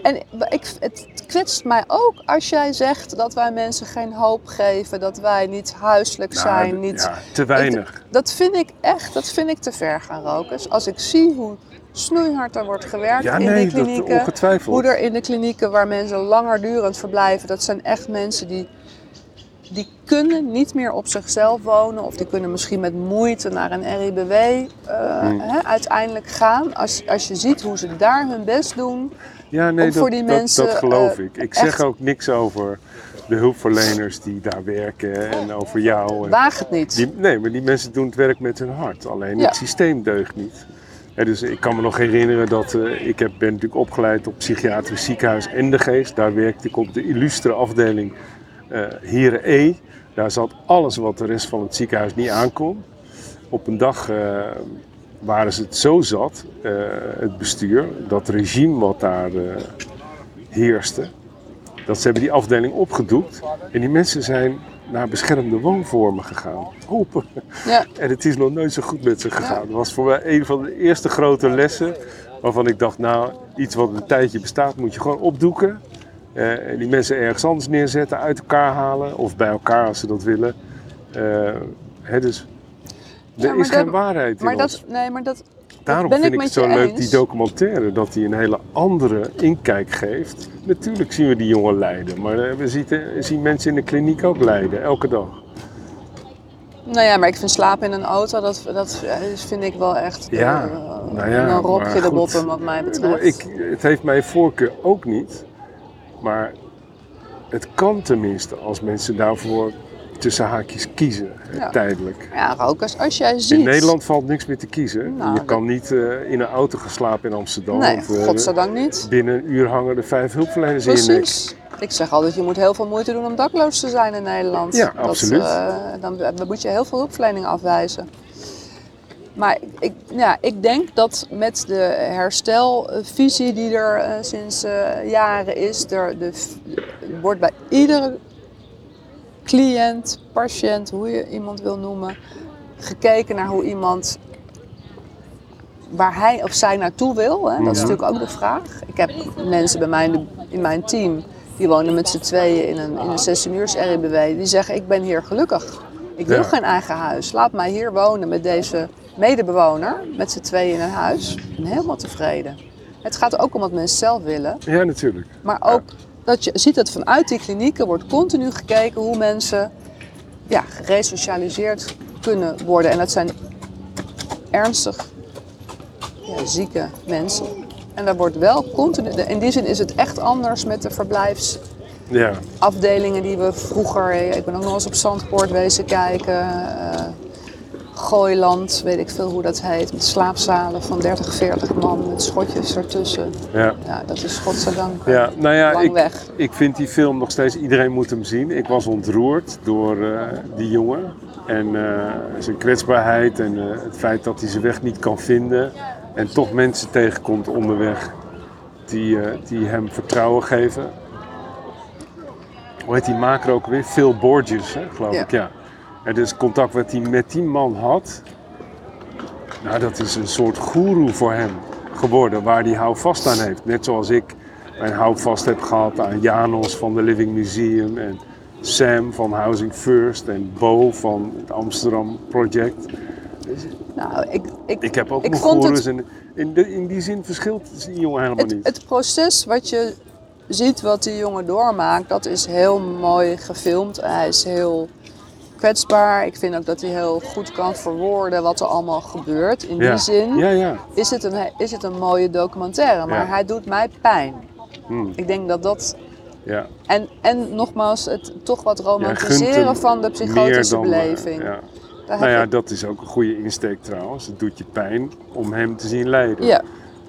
en ik, het kwetst mij ook als jij zegt dat wij mensen geen hoop geven, dat wij niet huiselijk nou, zijn, niet. ja, te weinig. Ik- dat vind ik echt, dat vind ik te ver gaan roken. Dus als ik zie hoe snoeihard er wordt gewerkt Ja, in nee, dat klinieken, ongetwijfeld. hoe er in de klinieken waar mensen langerdurend verblijven, dat zijn echt mensen die die kunnen niet meer op zichzelf wonen of die kunnen misschien met moeite naar een RIBW eh, hè, uiteindelijk gaan. Als, als je ziet hoe ze daar hun best doen. Ja, nee, dat, voor die dat- mensen, dat geloof eh, ik. Ik zeg echt- ook niks over de hulpverleners die daar werken en over jou. En Waag het niet. die, nee, maar die mensen doen het werk met hun hart. Alleen Ja. het systeem deugt niet. Dus ik kan me nog herinneren dat eh, ik heb, ben natuurlijk opgeleid op psychiatrisch ziekenhuis en de geest. Daar werkte ik op de illustre afdeling eh Heren E. Daar zat alles wat de rest van het ziekenhuis niet aankon. Op een dag eh, waren ze het zo zat, eh, het bestuur, dat regime wat daar eh, heerste, dat ze hebben die afdeling opgedoekt. En die mensen zijn naar beschermde woonvormen gegaan. Open. Ja. En het is nog nooit zo goed met ze gegaan. Dat was voor mij een van de eerste grote lessen. Waarvan ik dacht, nou, iets wat een tijdje bestaat, moet je gewoon opdoeken. Eh, en die mensen ergens anders neerzetten, uit elkaar halen. Of bij elkaar als ze dat willen. Hè, dus er is dat- geen waarheid in Maar ons. dat, nee, maar dat, Daarom ben vind ik het zo leuk, eens. die documentaire, dat hij een hele andere inkijk geeft. Natuurlijk zien we die jongen lijden, maar eh, we zien, zien mensen in de kliniek ook lijden, elke dag. nou ja, maar ik vind slapen in een auto, dat, dat vind ik wel echt Ja, eh, nou ja, een rokje de bottom wat mij betreft. Ik, het heeft mijn voorkeur ook niet, maar het kan tenminste als mensen daarvoor tussen haakjes kiezen, Ja. tijdelijk. Ja, rokers, als jij ziet... In Nederland valt niks meer te kiezen. Nou, je kan niet eh, in een auto gaan slapen in Amsterdam. Nee, of, eh, godzijdank niet. binnen een uur hangen er vijf hulpverleners in je nek. Precies. Ik zeg altijd, je moet heel veel moeite doen om dakloos te zijn in Nederland. Ja, Dat, absoluut. eh, dan dan moet je heel veel hulpverlening afwijzen. Maar ik, ja, ik denk dat met de herstelvisie die er sinds jaren is, er de, wordt bij iedere cliënt, patiënt, hoe je iemand wil noemen, gekeken naar hoe iemand waar hij of zij naartoe wil. Hè? Dat is Mhm. natuurlijk ook de vraag. Ik heb mensen bij mij in, mijn team, die wonen met z'n tweeën in een, in een 16 uurs RIBW, die zeggen ik ben hier gelukkig. Ik wil Ja. geen eigen huis. Laat mij hier wonen met deze medebewoner, met z'n tweeën in een huis. Ik ben helemaal tevreden. Het gaat ook om wat mensen zelf willen. Ja, natuurlijk. Maar ook dat je ziet dat vanuit die klinieken wordt continu gekeken hoe mensen ja, geresocialiseerd kunnen worden. En dat zijn ernstig ja, zieke mensen. En daar wordt wel continu. In die zin is het echt anders met de verblijfsafdelingen Ja, die we vroeger. Ik ben ook nog eens op Zandpoort wezen kijken. Eh, Gooiland, weet ik veel hoe dat heet. Met slaapzalen van 30, 40 man met schotjes ertussen. ja. Ja, dat is godzijdank Ja, nou ja, lang ik, weg. ik vind die film nog steeds, iedereen moet hem zien. Ik was ontroerd door eh, die jongen. En eh, zijn kwetsbaarheid en eh, het feit dat hij zijn weg niet kan vinden. En toch mensen tegenkomt onderweg die, eh, die hem vertrouwen geven. Hoe heet die maker ook weer? Phil Borges, hè, geloof Ja. ik, ja. En dus contact wat hij met die man had, nou, dat is een soort goeroe voor hem geworden, waar hij houvast aan heeft. Net zoals ik mijn houvast heb gehad aan Janos van de Living Museum en Sam van Housing First en Bo van het Amsterdam Project. Nou, ik, ik, Ik heb ook Ik vond het- en in, de, in die zin verschilt die jongen helemaal het, niet. het proces wat je ziet wat die jongen doormaakt, dat is heel mooi gefilmd. Hij is heel kwetsbaar. Ik vind ook dat hij heel goed kan verwoorden wat er allemaal gebeurt. In ja. die zin Ja, ja. is, het een, is het een mooie documentaire, maar Ja. hij doet mij pijn. Hm, Ik denk dat dat. ja. En, en nogmaals, het toch wat romantiseren van de psychotische dan, eh, beleving. Nou ja, ik- dat is ook een goede insteek trouwens. Het doet je pijn om hem te zien lijden. ja,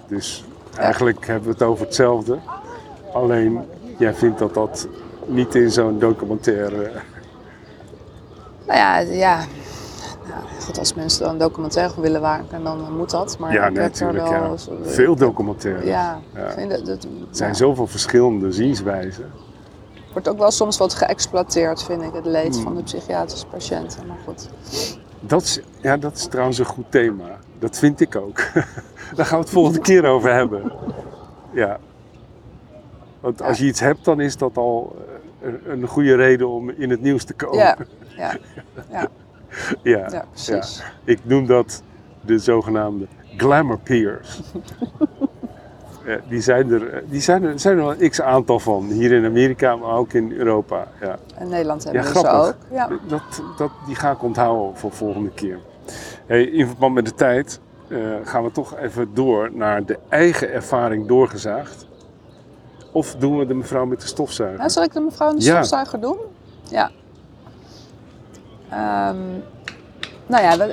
Dus eigenlijk hebben we het over hetzelfde. Alleen, jij vindt dat dat niet in zo'n documentaire... nou ja, ja. Nou, goed, als mensen dan een documentaire willen maken, dan moet dat. Maar Ja, ik heb er natuurlijk. wel Ja. Veel documentaires. Ja, Ja. vind dat, dat Er zijn zoveel verschillende zienswijzen. wordt ook wel soms wat geëxploiteerd, vind ik, het leed Hmm. van de psychiatrische patiënten. Maar goed. Dat is, ja, dat is trouwens een goed thema. Dat vind ik ook. Daar gaan we het volgende keer over hebben. Ja. Want als je iets hebt, dan is dat al eh, een, een goede reden om in het nieuws te komen. Ja, ja, ja, ja, ja, precies. Ik noem dat de zogenaamde glamour peers. Ja, die zijn er, eh, die zijn er, zijn er wel een x aantal van. Hier in Amerika, maar ook in Europa. Ja. En Nederland hebben we ze ook. Ja. Dat, dat, die ga ik onthouden voor volgende keer. Hey, in verband met de tijd eh, gaan we toch even door naar de eigen ervaring doorgezaagd. Of doen we de mevrouw met de stofzuiger? Nou, zal ik de mevrouw in de stofzuiger doen? Ja. Ehm, nou ja,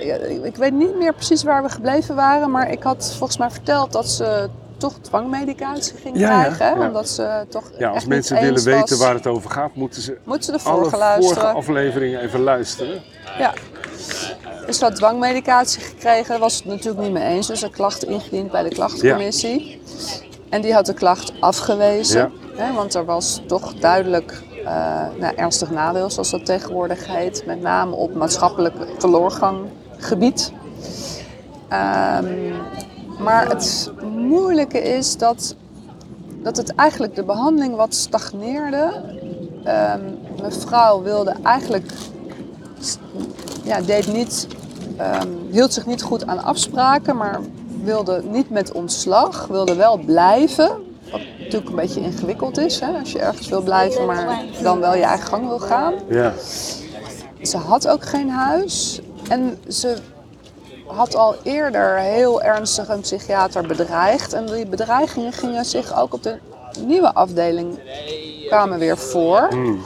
ik- weet niet meer precies waar we gebleven waren, maar ik had volgens mij verteld dat ze toch dwangmedicatie ging Ja, krijgen. ja. Omdat ze toch Ja, als mensen willen weten was. waar het over gaat, moeten ze Moeten ze de alle vorige afleveringen even luisteren. Ja. Dus ze had dwangmedicatie gekregen, daar was het natuurlijk niet mee eens. Dus een klacht ingediend bij de klachtencommissie. En die had de klacht afgewezen. Hè, want er was toch duidelijk nou, ernstig nadeel, zoals dat tegenwoordig heet. Met name op maatschappelijk teleurganggebied. Ehm, maar het moeilijke is dat, dat het eigenlijk de behandeling wat stagneerde. Ehm, mevrouw wilde eigenlijk ja, deed niet, ehm, hield zich niet goed aan afspraken, maar wilde niet met ontslag, wilde wel blijven. Natuurlijk een beetje ingewikkeld is, hè? als je ergens wil blijven, maar dan wel je eigen gang wil gaan. Ja, Ze had ook geen huis en ze had al eerder heel ernstig een psychiater bedreigd. En die bedreigingen gingen zich ook op de nieuwe afdeling kwamen weer voor. Hmm.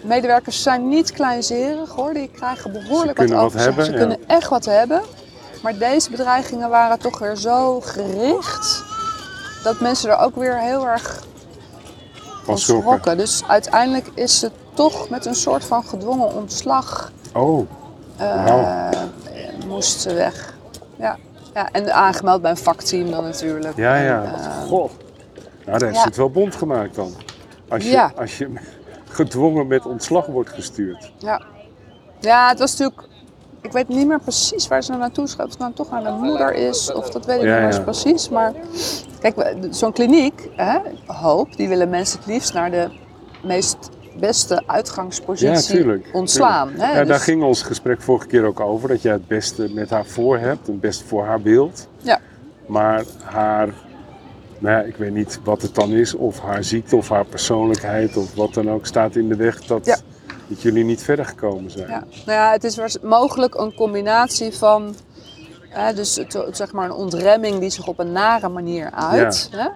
Medewerkers zijn niet kleinzerig hoor, die krijgen behoorlijk wat over hebben, Ze ja. kunnen echt wat hebben. Maar deze bedreigingen waren toch weer zo gericht dat mensen er ook weer heel erg van schrokken. Dus uiteindelijk is ze toch met een soort van gedwongen ontslag Oh, eh, Wauw. moest ze weg. Ja. ja, en aangemeld bij een vakteam dan natuurlijk. ja, ja. En, eh, Goh. Nou, daar heeft ja. ze het wel bond gemaakt dan. Als je, Ja. als je gedwongen met ontslag wordt gestuurd. Ja. ja, het was natuurlijk. Ik weet niet meer precies waar ze naartoe is. Of het nou toch naar de moeder is, of dat weet ik Ja, niet meer ja. precies. Maar kijk, zo'n kliniek, hè, Hoop, die willen mensen het liefst naar de meest beste Ja, uitgangspositie tuurlijk. ontslaan. tuurlijk. Hè? Ja, daar Dus- ging ons gesprek vorige keer ook over. Dat jij het beste met haar voor hebt. Het beste voor haar beeld. Ja. Maar haar, nou ja, ik weet niet wat het dan is. Of haar ziekte of haar persoonlijkheid of wat dan ook staat in de weg dat, Ja. Dat jullie niet verder gekomen zijn. Ja. Nou ja, het is mogelijk een combinatie van, hè, dus het, zeg maar een ontremming die zich op een nare manier uit. Hè?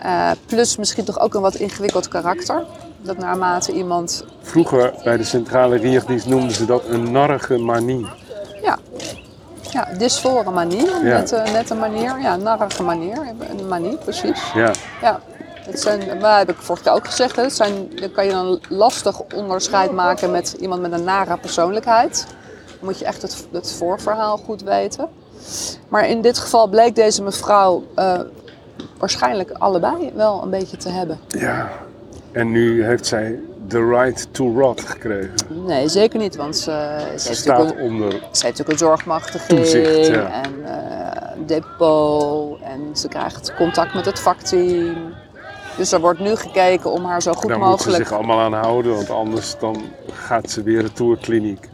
Eh, plus misschien toch ook een wat ingewikkeld karakter. Dat naarmate iemand, Vroeger bij de centrale riechdienst noemden ze dat een narrige manie. ja, ja dysfore manie, Ja. net, eh, net een manier, ja, narige manier, een manie, precies. Ja, Ja, het zijn, maar heb ik vorige keer ook gezegd, hè, het zijn, dan kan je dan lastig onderscheid maken met iemand met een nare persoonlijkheid. Dan moet je echt het, het voorverhaal goed weten. Maar in dit geval bleek deze mevrouw eh, waarschijnlijk allebei wel een beetje te hebben. ja. En nu heeft zij the right to rot gekregen. Nee, zeker niet, want ze, ze, heeft, staat natuurlijk een, onder. ze heeft natuurlijk een zorgmachtiging Toezicht, ja. en eh, depot en ze krijgt contact met het vakteam. Dus er wordt nu gekeken om haar zo goed Daar moet ze mogelijk zich allemaal aan houden, want anders dan gaat ze weer retour kliniek.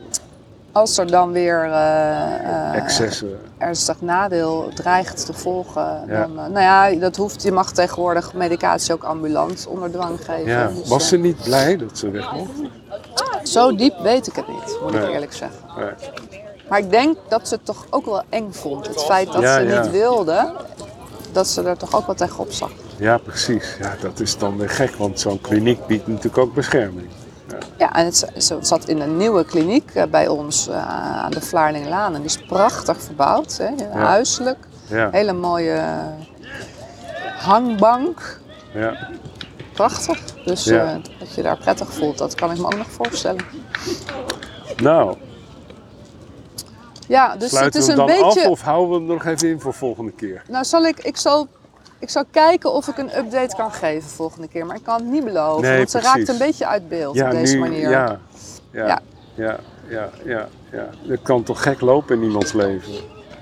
Als er dan weer eh, eh, Excessen. ernstig nadeel dreigt te volgen, Ja. dan, eh, nou ja, dat hoeft. Je mag tegenwoordig medicatie ook ambulant onder dwang geven. Ja. Dus, Was ze niet blij dat ze weg mocht? Zo diep weet ik het niet, moet ik eerlijk zeggen. Nee. Maar ik denk dat ze het toch ook wel eng vond. Het feit dat Ja, ze ja. niet wilde, dat ze er toch ook wel tegenop zag. Ja, precies. Ja, dat is dan weer gek, want zo'n kliniek biedt natuurlijk ook bescherming. Ja, en het, zat in een nieuwe kliniek eh, bij ons eh, aan de Vlaardinglaan. En die is prachtig verbouwd, hè? huiselijk. Ja, Hele mooie hangbank. ja. Prachtig. Dus Ja. eh, dat je daar prettig voelt, dat kan ik me ook nog voorstellen. Nou, Ja, dus het is we een hem dan beetje... af of houden we hem nog even in voor volgende keer? Nou, zal ik, ik, zal, ik zal kijken of ik een update kan geven volgende keer. Maar ik kan het niet beloven, Nee, want ze precies. raakt een beetje uit beeld op deze nu, manier. Ja, ja, ja, Ja. ja, ja, ja, Het kan toch gek lopen in iemands leven?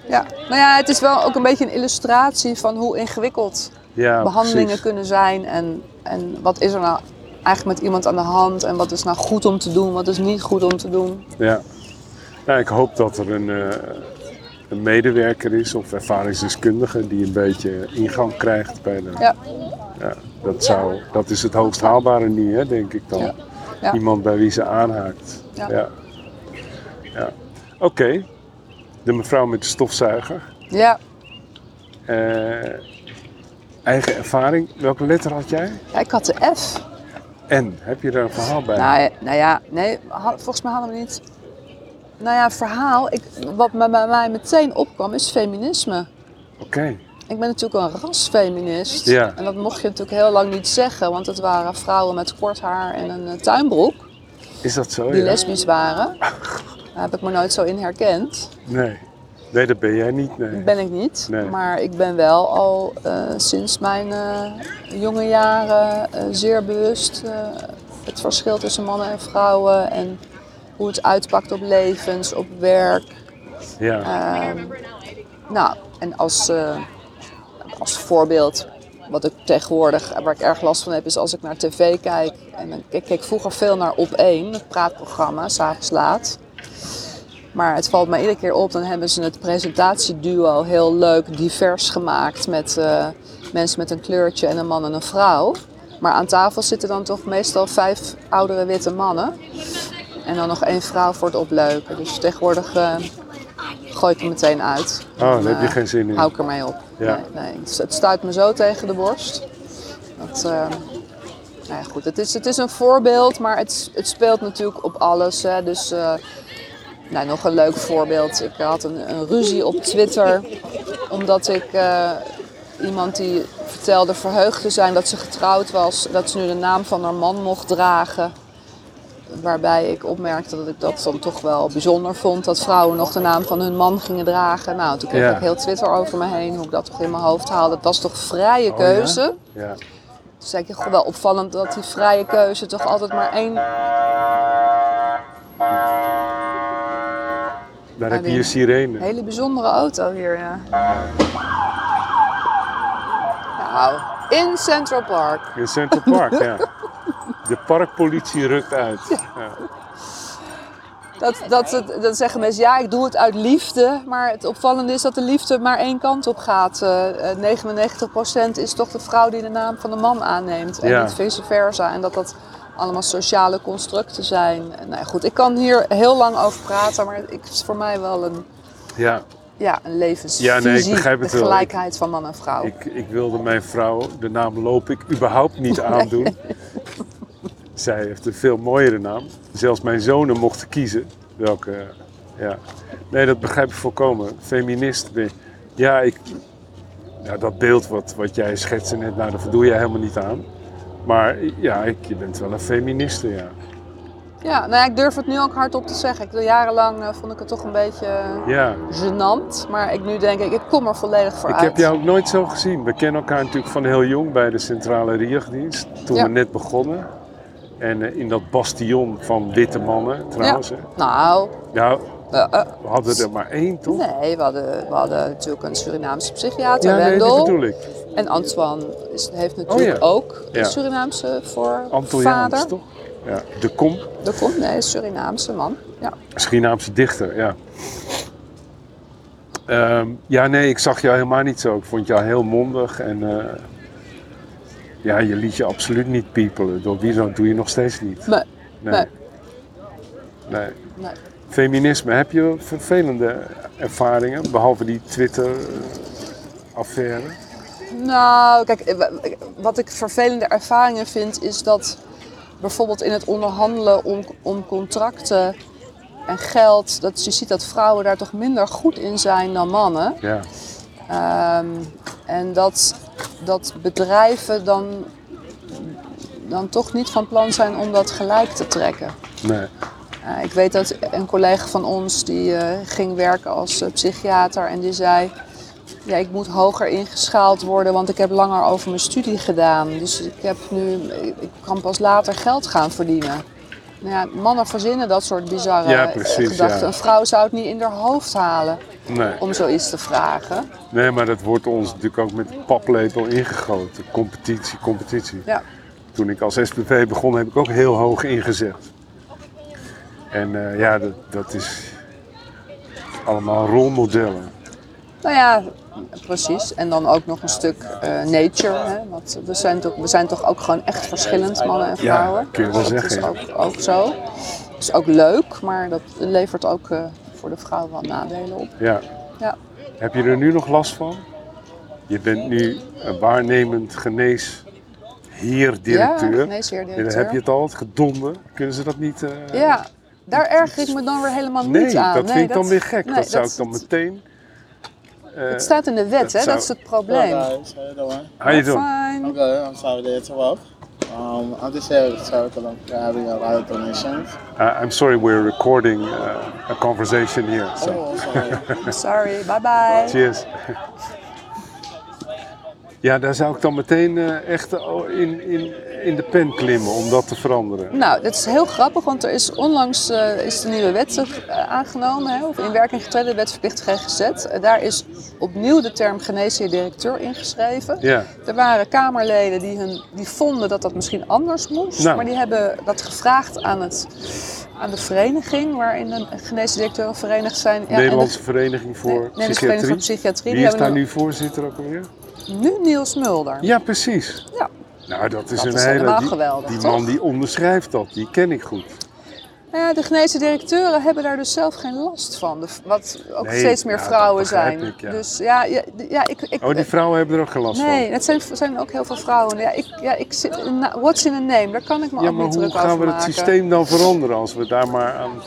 Ja. Nou ja, het is wel ook een beetje een illustratie van hoe ingewikkeld Ja, behandelingen precies. kunnen zijn. En, en wat is er nou eigenlijk met iemand aan de hand? En wat is nou goed om te doen, wat is niet goed om te doen? Ja. Nou, ik hoop dat er een, eh, een medewerker is of ervaringsdeskundige die een beetje ingang krijgt bij de. Ja. Ja, dat, zou, dat is het hoogst haalbare niet, hè, denk ik dan. Ja. Iemand bij wie ze aanhaakt. Ja. ja. Oké, de mevrouw met de stofzuiger. Ja, Eh, eigen ervaring. Welke letter had jij? ja ik had de F. En, heb je daar een verhaal bij? Nou, ja, nou ja, nee, volgens mij hadden we niet. Nou ja, verhaal. Ik, wat bij mij meteen opkwam is feminisme. Oké, Ik ben natuurlijk een rasfeminist. Ja. En dat mocht je natuurlijk heel lang niet zeggen, want het waren vrouwen met kort haar en een eh, tuinbroek is dat zo? die ja? lesbisch waren. Daar heb ik me nooit zo in herkend. Nee. Nee, dat ben jij niet. Nee. Ben ik niet. Nee. Maar ik ben wel al eh, sinds mijn eh, jonge jaren zeer bewust het verschil tussen mannen en vrouwen en hoe het uitpakt op levens, op werk. Ja. Ehm, nou, en als, eh, als voorbeeld, wat ik tegenwoordig, waar ik erg last van heb, is als ik naar tv kijk. En dan- ik keek vroeger veel naar Op 1, het praatprogramma, s'avonds laat. Maar het valt me iedere keer op, dan hebben ze het presentatieduo heel leuk, divers gemaakt. Met eh, mensen met een kleurtje en een man en een vrouw. Maar aan tafel zitten dan toch meestal vijf oudere witte mannen. En dan nog één vrouw voor het opleuken. Dus tegenwoordig eh, gooi ik hem meteen uit. Oh, daar heb je eh, geen zin in. Hou ik ermee op. Ja. Nee, nee. Het, stuit me zo tegen de borst. Dat, eh, nou ja, goed. Het is, het is een voorbeeld, maar het, het speelt natuurlijk op alles. Hè. Dus nou, nog een leuk voorbeeld. Ik had een, een ruzie op Twitter. Omdat ik iemand die vertelde verheugd te zijn dat ze getrouwd was. Dat ze nu de naam van haar man mocht dragen. Waarbij ik opmerkte dat ik dat dan toch wel bijzonder vond. Dat vrouwen nog de naam van hun man gingen dragen. Nou, toen kreeg Ja. ik heel Twitter over me heen. Hoe ik dat toch in mijn hoofd haalde. Dat was toch vrije Oh, ja? keuze. Ja. Dus denk ik, goh, wel opvallend dat die vrije keuze toch altijd maar één... Daar heb je je sirene. Hele bijzondere auto hier, ja. Nou, in Central Park. In Central Park, ja. De parkpolitie rukt uit. Ja. Dat, dat, dat zeggen mensen, ja, ik doe het uit liefde. Maar het opvallende is dat de liefde maar één kant op gaat. Eh, eh, 99% is toch de vrouw die de naam van de man aanneemt. En Ja. niet vice versa. En dat dat allemaal sociale constructen zijn. Nou goed, ik kan hier heel lang over praten. Maar het is voor mij wel een, ja. ja, een levensvisie. Ja, nee, ik begrijp het de wel. gelijkheid van man en vrouw. Ik, ik wilde mijn vrouw, de naam loop ik überhaupt niet aandoen. Zij heeft een veel mooiere naam. Zelfs mijn zonen mochten kiezen welke. Ja. Nee, dat begrijp ik volkomen. Feminist ben je. Ja, ik, ja, dat beeld wat, wat jij schetste net, nou, daar voldoe jij helemaal niet aan. Maar ja, ik, je bent wel een feministe, ja. Ja, nou ja, ik durf het nu ook hardop te zeggen. Ik, jarenlang eh, vond ik het toch een beetje eh, Ja, gênant. Maar ik, nu denk ik, ik kom er volledig voor ik uit. heb jou ook nooit zo gezien. We kennen elkaar natuurlijk van heel jong bij de Centrale Rierdienst. Toen Ja. we net begonnen. En eh, in dat bastion van witte mannen trouwens. Nou, Nou, eh, eh, we hadden er maar één, toch? nee, we hadden, we hadden natuurlijk een Surinaamse psychiater, ja, Wendel. En Antoine is, heeft natuurlijk Oh ja. ook een Surinaamse voor Antilliaans, vader. toch? Ja, de Kom, Dat komt, nee, een Surinaamse man. Ja. Surinaamse dichter, ja. Ehm, ja, nee, ik zag jou helemaal niet zo. Ik vond jou heel mondig en... ja, je liet je absoluut niet piepelen. Door wie dan doe je nog steeds niet. Nee, Nee. nee, nee. nee. Feminisme, heb je vervelende ervaringen, behalve die Twitter-affaire? Nou, kijk, eh, wa- wat ik vervelende ervaringen vind, is dat bijvoorbeeld in het onderhandelen om, om contracten en geld, dat je ziet dat vrouwen daar toch minder goed in zijn dan mannen. Ja. Ehm, en dat, dat bedrijven dan, dan toch niet van plan zijn om dat gelijk te trekken. Nee. Uh, ik weet dat een collega van ons die uh, ging werken als uh, psychiater en die zei... Ja, ik moet hoger ingeschaald worden, want ik heb langer over mijn studie gedaan. Dus ik, heb nu, ik kan pas later geld gaan verdienen. Nou ja, mannen verzinnen dat soort bizarre Ja, precies, gedachten. ja. Een vrouw zou het niet in haar hoofd halen Nee. om zoiets te vragen. nee, maar dat wordt ons natuurlijk ook met paplepel ingegoten. Competitie, competitie. Ja. Toen ik als SPV begon heb ik ook heel hoog ingezet. En eh, ja, dat, dat is allemaal rolmodellen. Nou ja, precies. En dan ook nog een stuk eh, nature. Hè? Want we zijn, toch, we zijn toch ook gewoon echt verschillend, mannen en Ja, vrouwen. kun je wel dat zeggen, is ja. ook, ook zo. Het is ook leuk, maar dat levert ook eh, voor de vrouw wel nadelen op. Ja. Ja. Heb je er nu nog last van? Je bent nu een waarnemend genees heer-directeur. Ja, geneesheer-directeur. En dan heb je het al, het gedonder. Kunnen ze dat niet... eh, Ja, daar erger ik me dan weer helemaal Nee, niet aan. dat Nee, vind ik dan weer gek. nee, dat zou ik dan meteen... eh, Het staat in de wet, dat hè? zou- Dat is het probleem. Hello guys, how you doing? How you doing? Fine. I'm good. I'm sorry that it's off. Um, I'm just here to circle of having a lot of donations. Uh, I'm sorry, we're recording uh, a conversation here. So. Oh, sorry. Sorry, bye bye. Cheers. Ja, daar zou ik dan meteen eh, echt eh, in, in, in de pen klimmen om dat te veranderen. Nou, dit is heel grappig, want er is onlangs eh, is de nieuwe wet aangenomen, hè, of in werking getreden, de wet verplicht GGZ. Daar is opnieuw de term geneesheer-directeur ingeschreven. Ja, Er waren Kamerleden die, hun, die vonden dat dat misschien anders moest, Nou. maar die hebben dat gevraagd aan, het, aan de vereniging waarin de geneesheer-directeuren verenigd zijn. Ja, en Nederlandse Vereniging de, voor nee, Nederlandse Vereniging voor Psychiatrie. Psychiatrie. Wie die is daar nu voorzitter ook alweer? Nu Niels Mulder. Ja, precies. Ja. Nou, dat is Dat een is hele... helemaal die, geweldig, Die man die onderschrijft dat, die ken ik goed. Nou ja, de geneesheer directeuren hebben daar dus zelf geen last van. De- wat ook Nee, steeds meer ja, vrouwen zijn. ik, ja. Dus ja, ja, ja ik, ik, Oh, die vrouwen hebben er ook geen last Nee, van. het zijn, zijn ook heel veel vrouwen. Ja, ik, ja, ik zit, what's in a name? Daar kan ik me Ja, ook maar niet hoe druk gaan over we het systeem dan veranderen als we daar maar aan...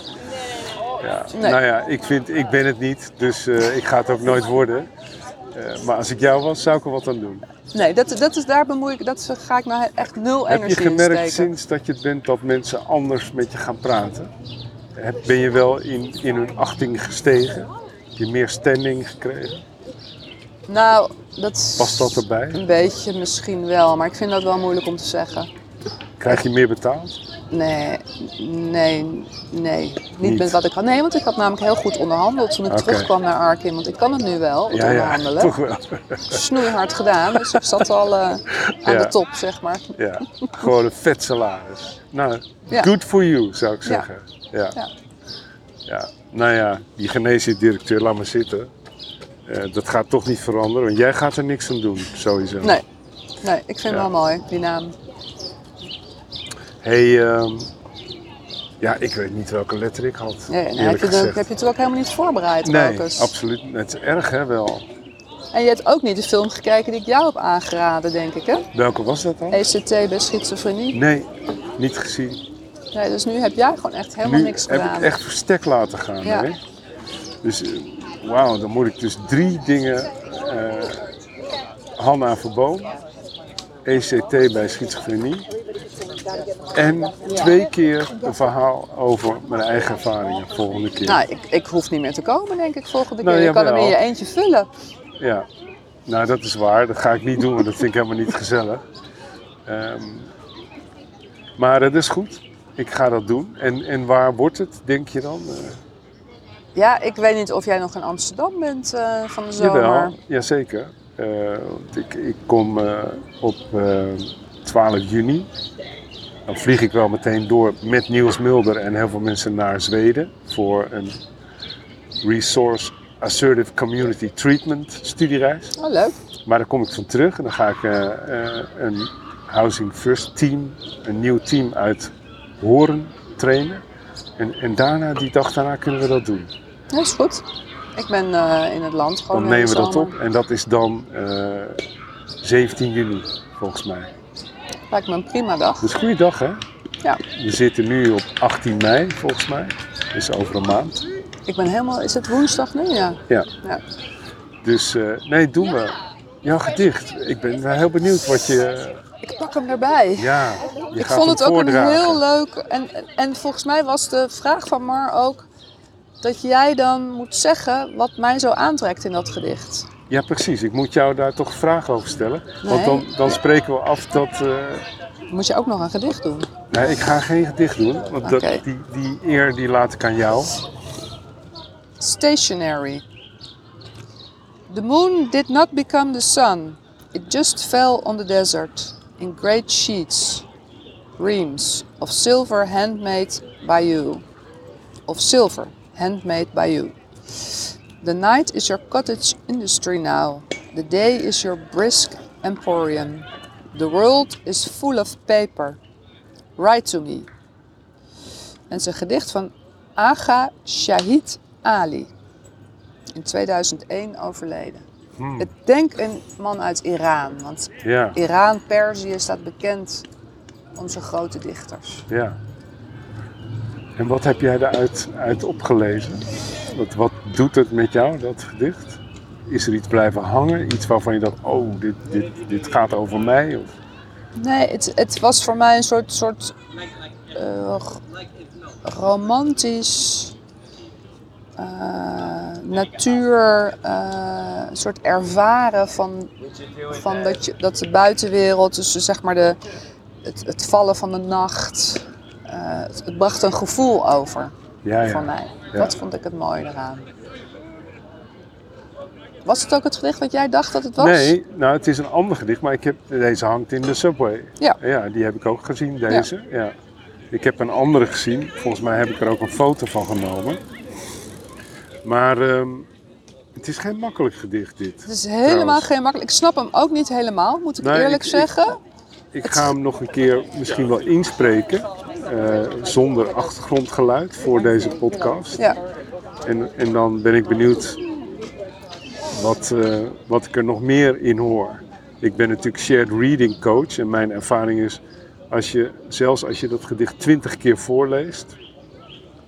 Ja, Nee. Nou ja, ik, vind, ik ben het niet, dus eh, ik ga het ook nooit worden. Eh, maar als ik jou was, zou ik er wat aan doen. Nee, dat, dat is, daar bemoei ik, dat ga ik nou echt nul Heb je energie in gemerkt steken. sinds dat je het bent dat mensen anders met je gaan praten? Heb- Ben je wel in, in hun achting gestegen? Heb je meer standing gekregen? Nou, dat is Past dat erbij? een beetje misschien wel, maar ik vind dat wel moeilijk om te zeggen. Krijg je meer betaald? Nee, nee, nee. Niet, Niet. met wat ik had. Nee, want ik had namelijk heel goed onderhandeld toen ik terugkwam naar Arkin. Want ik kan het nu wel, het Ja, ja, onderhandelen. toch wel. Snoeihard gedaan, dus ik zat al eh, aan Ja. de top, zeg maar. Ja, gewoon een vet salaris. Nou, Ja. good for you, zou ik zeggen. Ja. Ja. Ja. Nou ja, die geneesdirecteur, laat maar zitten. Eh, dat gaat toch niet veranderen, want jij gaat er niks aan doen, sowieso. Nee, nee ik vind Ja. hem wel mooi, die naam. Hey, ehm, ja, ik weet niet welke letter ik had, Ja, en heb, je de, heb je het ook helemaal niet voorbereid, Nee, Marcus? absoluut. Het is erg, hè, wel. En je hebt ook niet de film gekeken die ik jou heb aangeraden, denk ik, hè? Welke was dat dan? ECT bij schizofrenie. Nee, niet gezien. Nee, dus nu heb jij gewoon echt helemaal nu niks heb gedaan. ik echt verstek laten gaan. Ja. Hè? Dus, eh, wauw, dan moet ik dus drie dingen... eh Hanna Verboom, ECT bij schizofrenie... en twee keer een verhaal over mijn eigen ervaringen volgende keer. Nou, ik, ik hoef niet meer te komen, denk ik, volgende Nou, keer. je kan hem in je eentje vullen. Ja, nou dat is waar. Dat ga ik niet doen, want dat vind ik helemaal niet gezellig. Ehm, maar dat is goed. Ik ga dat doen. En, en waar wordt het, denk je dan? Eh, Ja, ik weet niet of jij nog in Amsterdam bent eh, van de zomer. Jawel, jazeker. Want ik, ik kom op eh, 12 juni. Dan vlieg ik wel meteen door met Niels Mulder en heel veel mensen naar Zweden voor een Resource Assertive Community Treatment studiereis. Oh, leuk. Maar daar kom ik van terug en dan ga ik eh, eh, een Housing First team, een nieuw team uit Horen trainen. En, en daarna, die dag daarna, kunnen we dat doen. Dat is goed. Ik ben eh, in het land gewoon Dan nemen we dat op en dat is dan eh, 17 juni volgens mij. Lijkt me een prima dag. Dus goede dag hè? Ja, We zitten nu op 18 mei, volgens mij. Dus over een maand. ik ben helemaal... Is het woensdag nu? Ja. Ja. ja. Dus eh, nee, doen we. Jouw gedicht. Ik ben heel benieuwd wat je... Ik pak hem erbij. Ja, je ik gaat vond het ook een heel leuk. En, en volgens mij was de vraag van Mar ook dat jij dan moet zeggen wat mij zo aantrekt in dat gedicht. Ja, precies. Ik moet jou daar toch vragen over stellen. Want dan, dan spreken we af dat... eh, Moet je ook nog een gedicht doen? nee, ik ga geen gedicht doen. Want dat, die, die eer die laat ik aan jou. Stationary. The moon did not become the sun. It just fell on the desert in great sheets, reams of silver handmade by you. Of silver handmade by you. The night is your cottage industry now. The day is your brisk emporium. The world is full of paper. Write to me. En het is een gedicht van Aga Shahid Ali. In 2001 overleden. Ik denk een man uit Iran. Want Ja, Iran, Perzië staat bekend om zijn grote dichters. ja. En wat heb jij daaruit uit opgelezen? Wat, wat doet het met jou, dat gedicht? Is er iets blijven hangen? Iets waarvan je dacht, oh, dit, dit, dit gaat over mij? Nee, het, het was voor mij een soort, soort eh, romantisch eh, natuur, eh, een soort ervaren van, van dat, je, dat de buitenwereld, dus zeg maar de, het, het vallen van de nacht, het bracht een gevoel over Ja, voor ja. mij. Dat vond ik het mooie eraan. Was het ook het gedicht wat jij dacht dat het was? Nee, nou het is een ander gedicht, maar ik heb, deze hangt in de subway. Ja. Ja, die heb ik ook gezien, deze. Ja. Ik heb een andere gezien, volgens mij heb ik er ook een foto van genomen. Maar ehm, het is geen makkelijk gedicht dit. Het is helemaal trouwens. geen makkelijk. Ik snap hem ook niet helemaal, moet ik Nee, eerlijk ik- zeggen. Ik ga hem nog een keer misschien wel inspreken, zonder achtergrondgeluid voor deze podcast. Ja. En, en dan ben ik benieuwd wat, eh, wat ik er nog meer in hoor. Ik ben natuurlijk shared reading coach en mijn ervaring is, als je, zelfs als je dat gedicht twintig keer voorleest,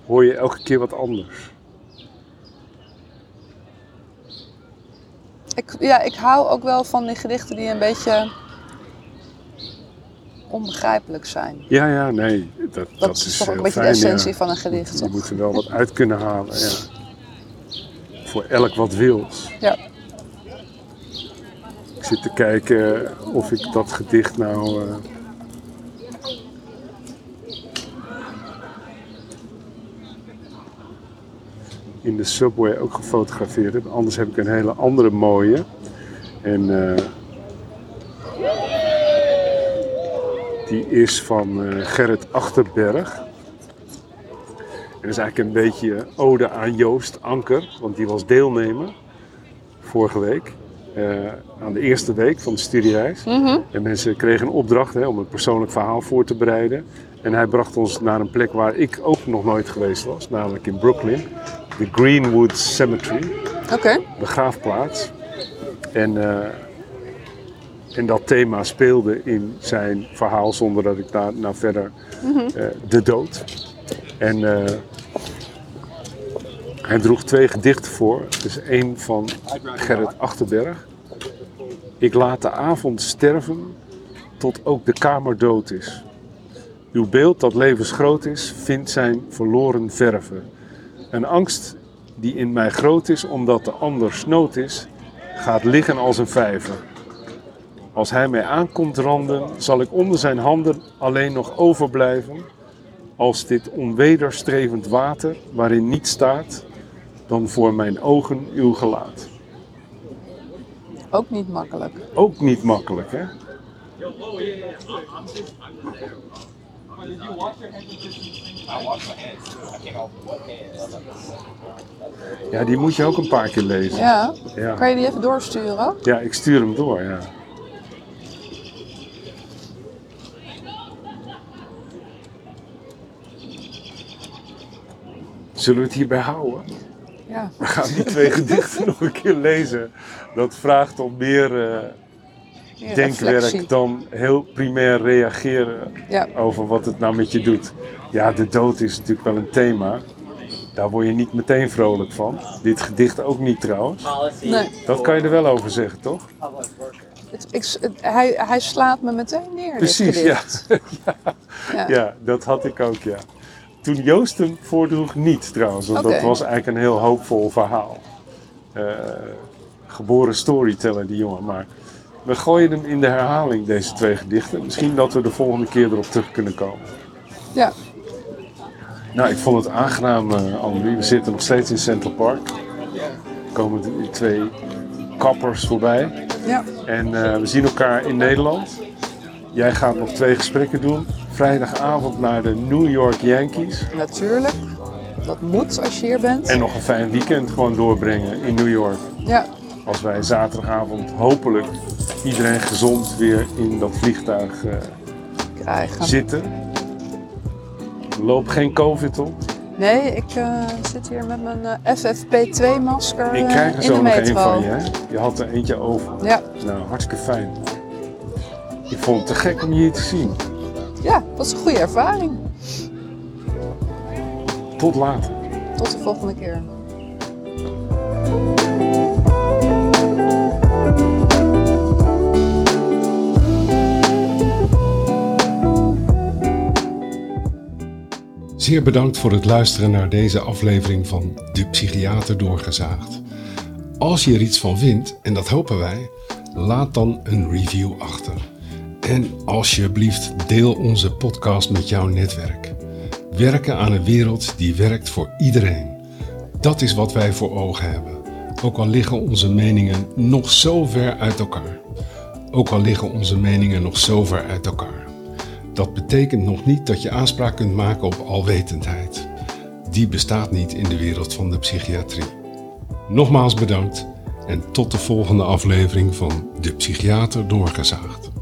hoor je elke keer wat anders. Ik, ja, ik hou ook wel van die gedichten die een beetje onbegrijpelijk zijn. Ja, ja, nee, dat, dat, Dat, is toch een beetje fijn, de essentie ja. van een gedicht, Je moet er wel wat uit kunnen halen, ja. Voor elk wat wils. Ja. Ik zit te kijken of ik dat gedicht nou. eh, in de subway ook gefotografeerd heb. Anders heb ik een hele andere mooie. En eh, die is van eh, Gerrit Achterberg. En dat is eigenlijk een beetje ode aan Joost Anker, want die was deelnemer vorige week. eh, aan de eerste week van de studiereis. En mensen kregen een opdracht hè, om een persoonlijk verhaal voor te bereiden. En hij bracht ons naar een plek waar ik ook nog nooit geweest was, namelijk in Brooklyn. De Greenwood Cemetery, Oké. begraafplaats. En, eh, en dat thema speelde in zijn verhaal zonder dat ik daar nou verder eh, de dood. En eh, hij droeg twee gedichten voor. Dus één van Gerrit Achterberg. Ik laat de avond sterven tot ook de kamer dood is. Uw beeld dat levensgroot is, vindt zijn verloren verven. Een angst die in mij groot is omdat de ander snood is, gaat liggen als een vijver. Als hij mij aankomt randen, zal ik onder zijn handen alleen nog overblijven als dit onwederstrevend water waarin niet staat dan voor mijn ogen uw gelaat. Ook niet makkelijk. Ook niet makkelijk, hè? Ja, die moet je ook een paar keer lezen. Ja. Ja, Kan je die even doorsturen? ja ik stuur hem door, ja. Zullen we het hierbij houden? Ja. We gaan die twee gedichten nog een keer lezen. Dat vraagt om meer, Meer denkwerk reflectie. dan heel primair reageren Ja. over wat het nou met je doet. Ja, de dood is natuurlijk wel een thema. Daar word je niet meteen vrolijk van. Dit gedicht ook niet trouwens. Nee. Dat kan je er wel over zeggen, toch? Het, ik, het- hij, hij slaat me meteen neer. Precies, dit ja. ja. Ja, dat had ik ook, ja. Toen Joost hem voordroeg niet trouwens, want dat was eigenlijk een heel hoopvol verhaal. Eh, geboren storyteller, die jongen. Maar we gooien hem in de herhaling, deze twee gedichten. Misschien dat we de volgende keer erop terug kunnen komen. Ja. Nou, ik vond het aangenaam, Annemarie. We zitten nog steeds in Central Park. Er komen twee kappers voorbij. ja. En eh, we zien elkaar in Nederland. Jij gaat nog twee gesprekken doen. Vrijdagavond naar de New York Yankees. Natuurlijk. Dat moet als je hier bent. En nog een fijn weekend gewoon doorbrengen in New York. Ja. Als wij zaterdagavond hopelijk iedereen gezond weer in dat vliegtuig eh, Krijgen. zitten. Loop geen COVID op. Nee, ik eh, zit hier met mijn eh, FFP2-masker Ik krijg er zo nog één van je. Hè? Je had er eentje over. Ja. Nou, hartstikke fijn. Ik vond het te gek om je hier te zien. ja, dat is een goede ervaring. Tot later. Tot de volgende keer. Zeer bedankt voor het luisteren naar deze aflevering van De Psychiater Doorgezaagd. Als je er iets van vindt, en dat hopen wij, laat dan een review achter. En alsjeblieft deel onze podcast met jouw netwerk. Werken aan een wereld die werkt voor iedereen. Dat is wat wij voor ogen hebben. Ook al liggen onze meningen nog zo ver uit elkaar. Ook al liggen onze meningen nog zo ver uit elkaar. Dat betekent nog niet dat je aanspraak kunt maken op alwetendheid. Die bestaat niet in de wereld van de psychiatrie. Nogmaals bedankt en tot de volgende aflevering van De Psychiater Doorgezaagd.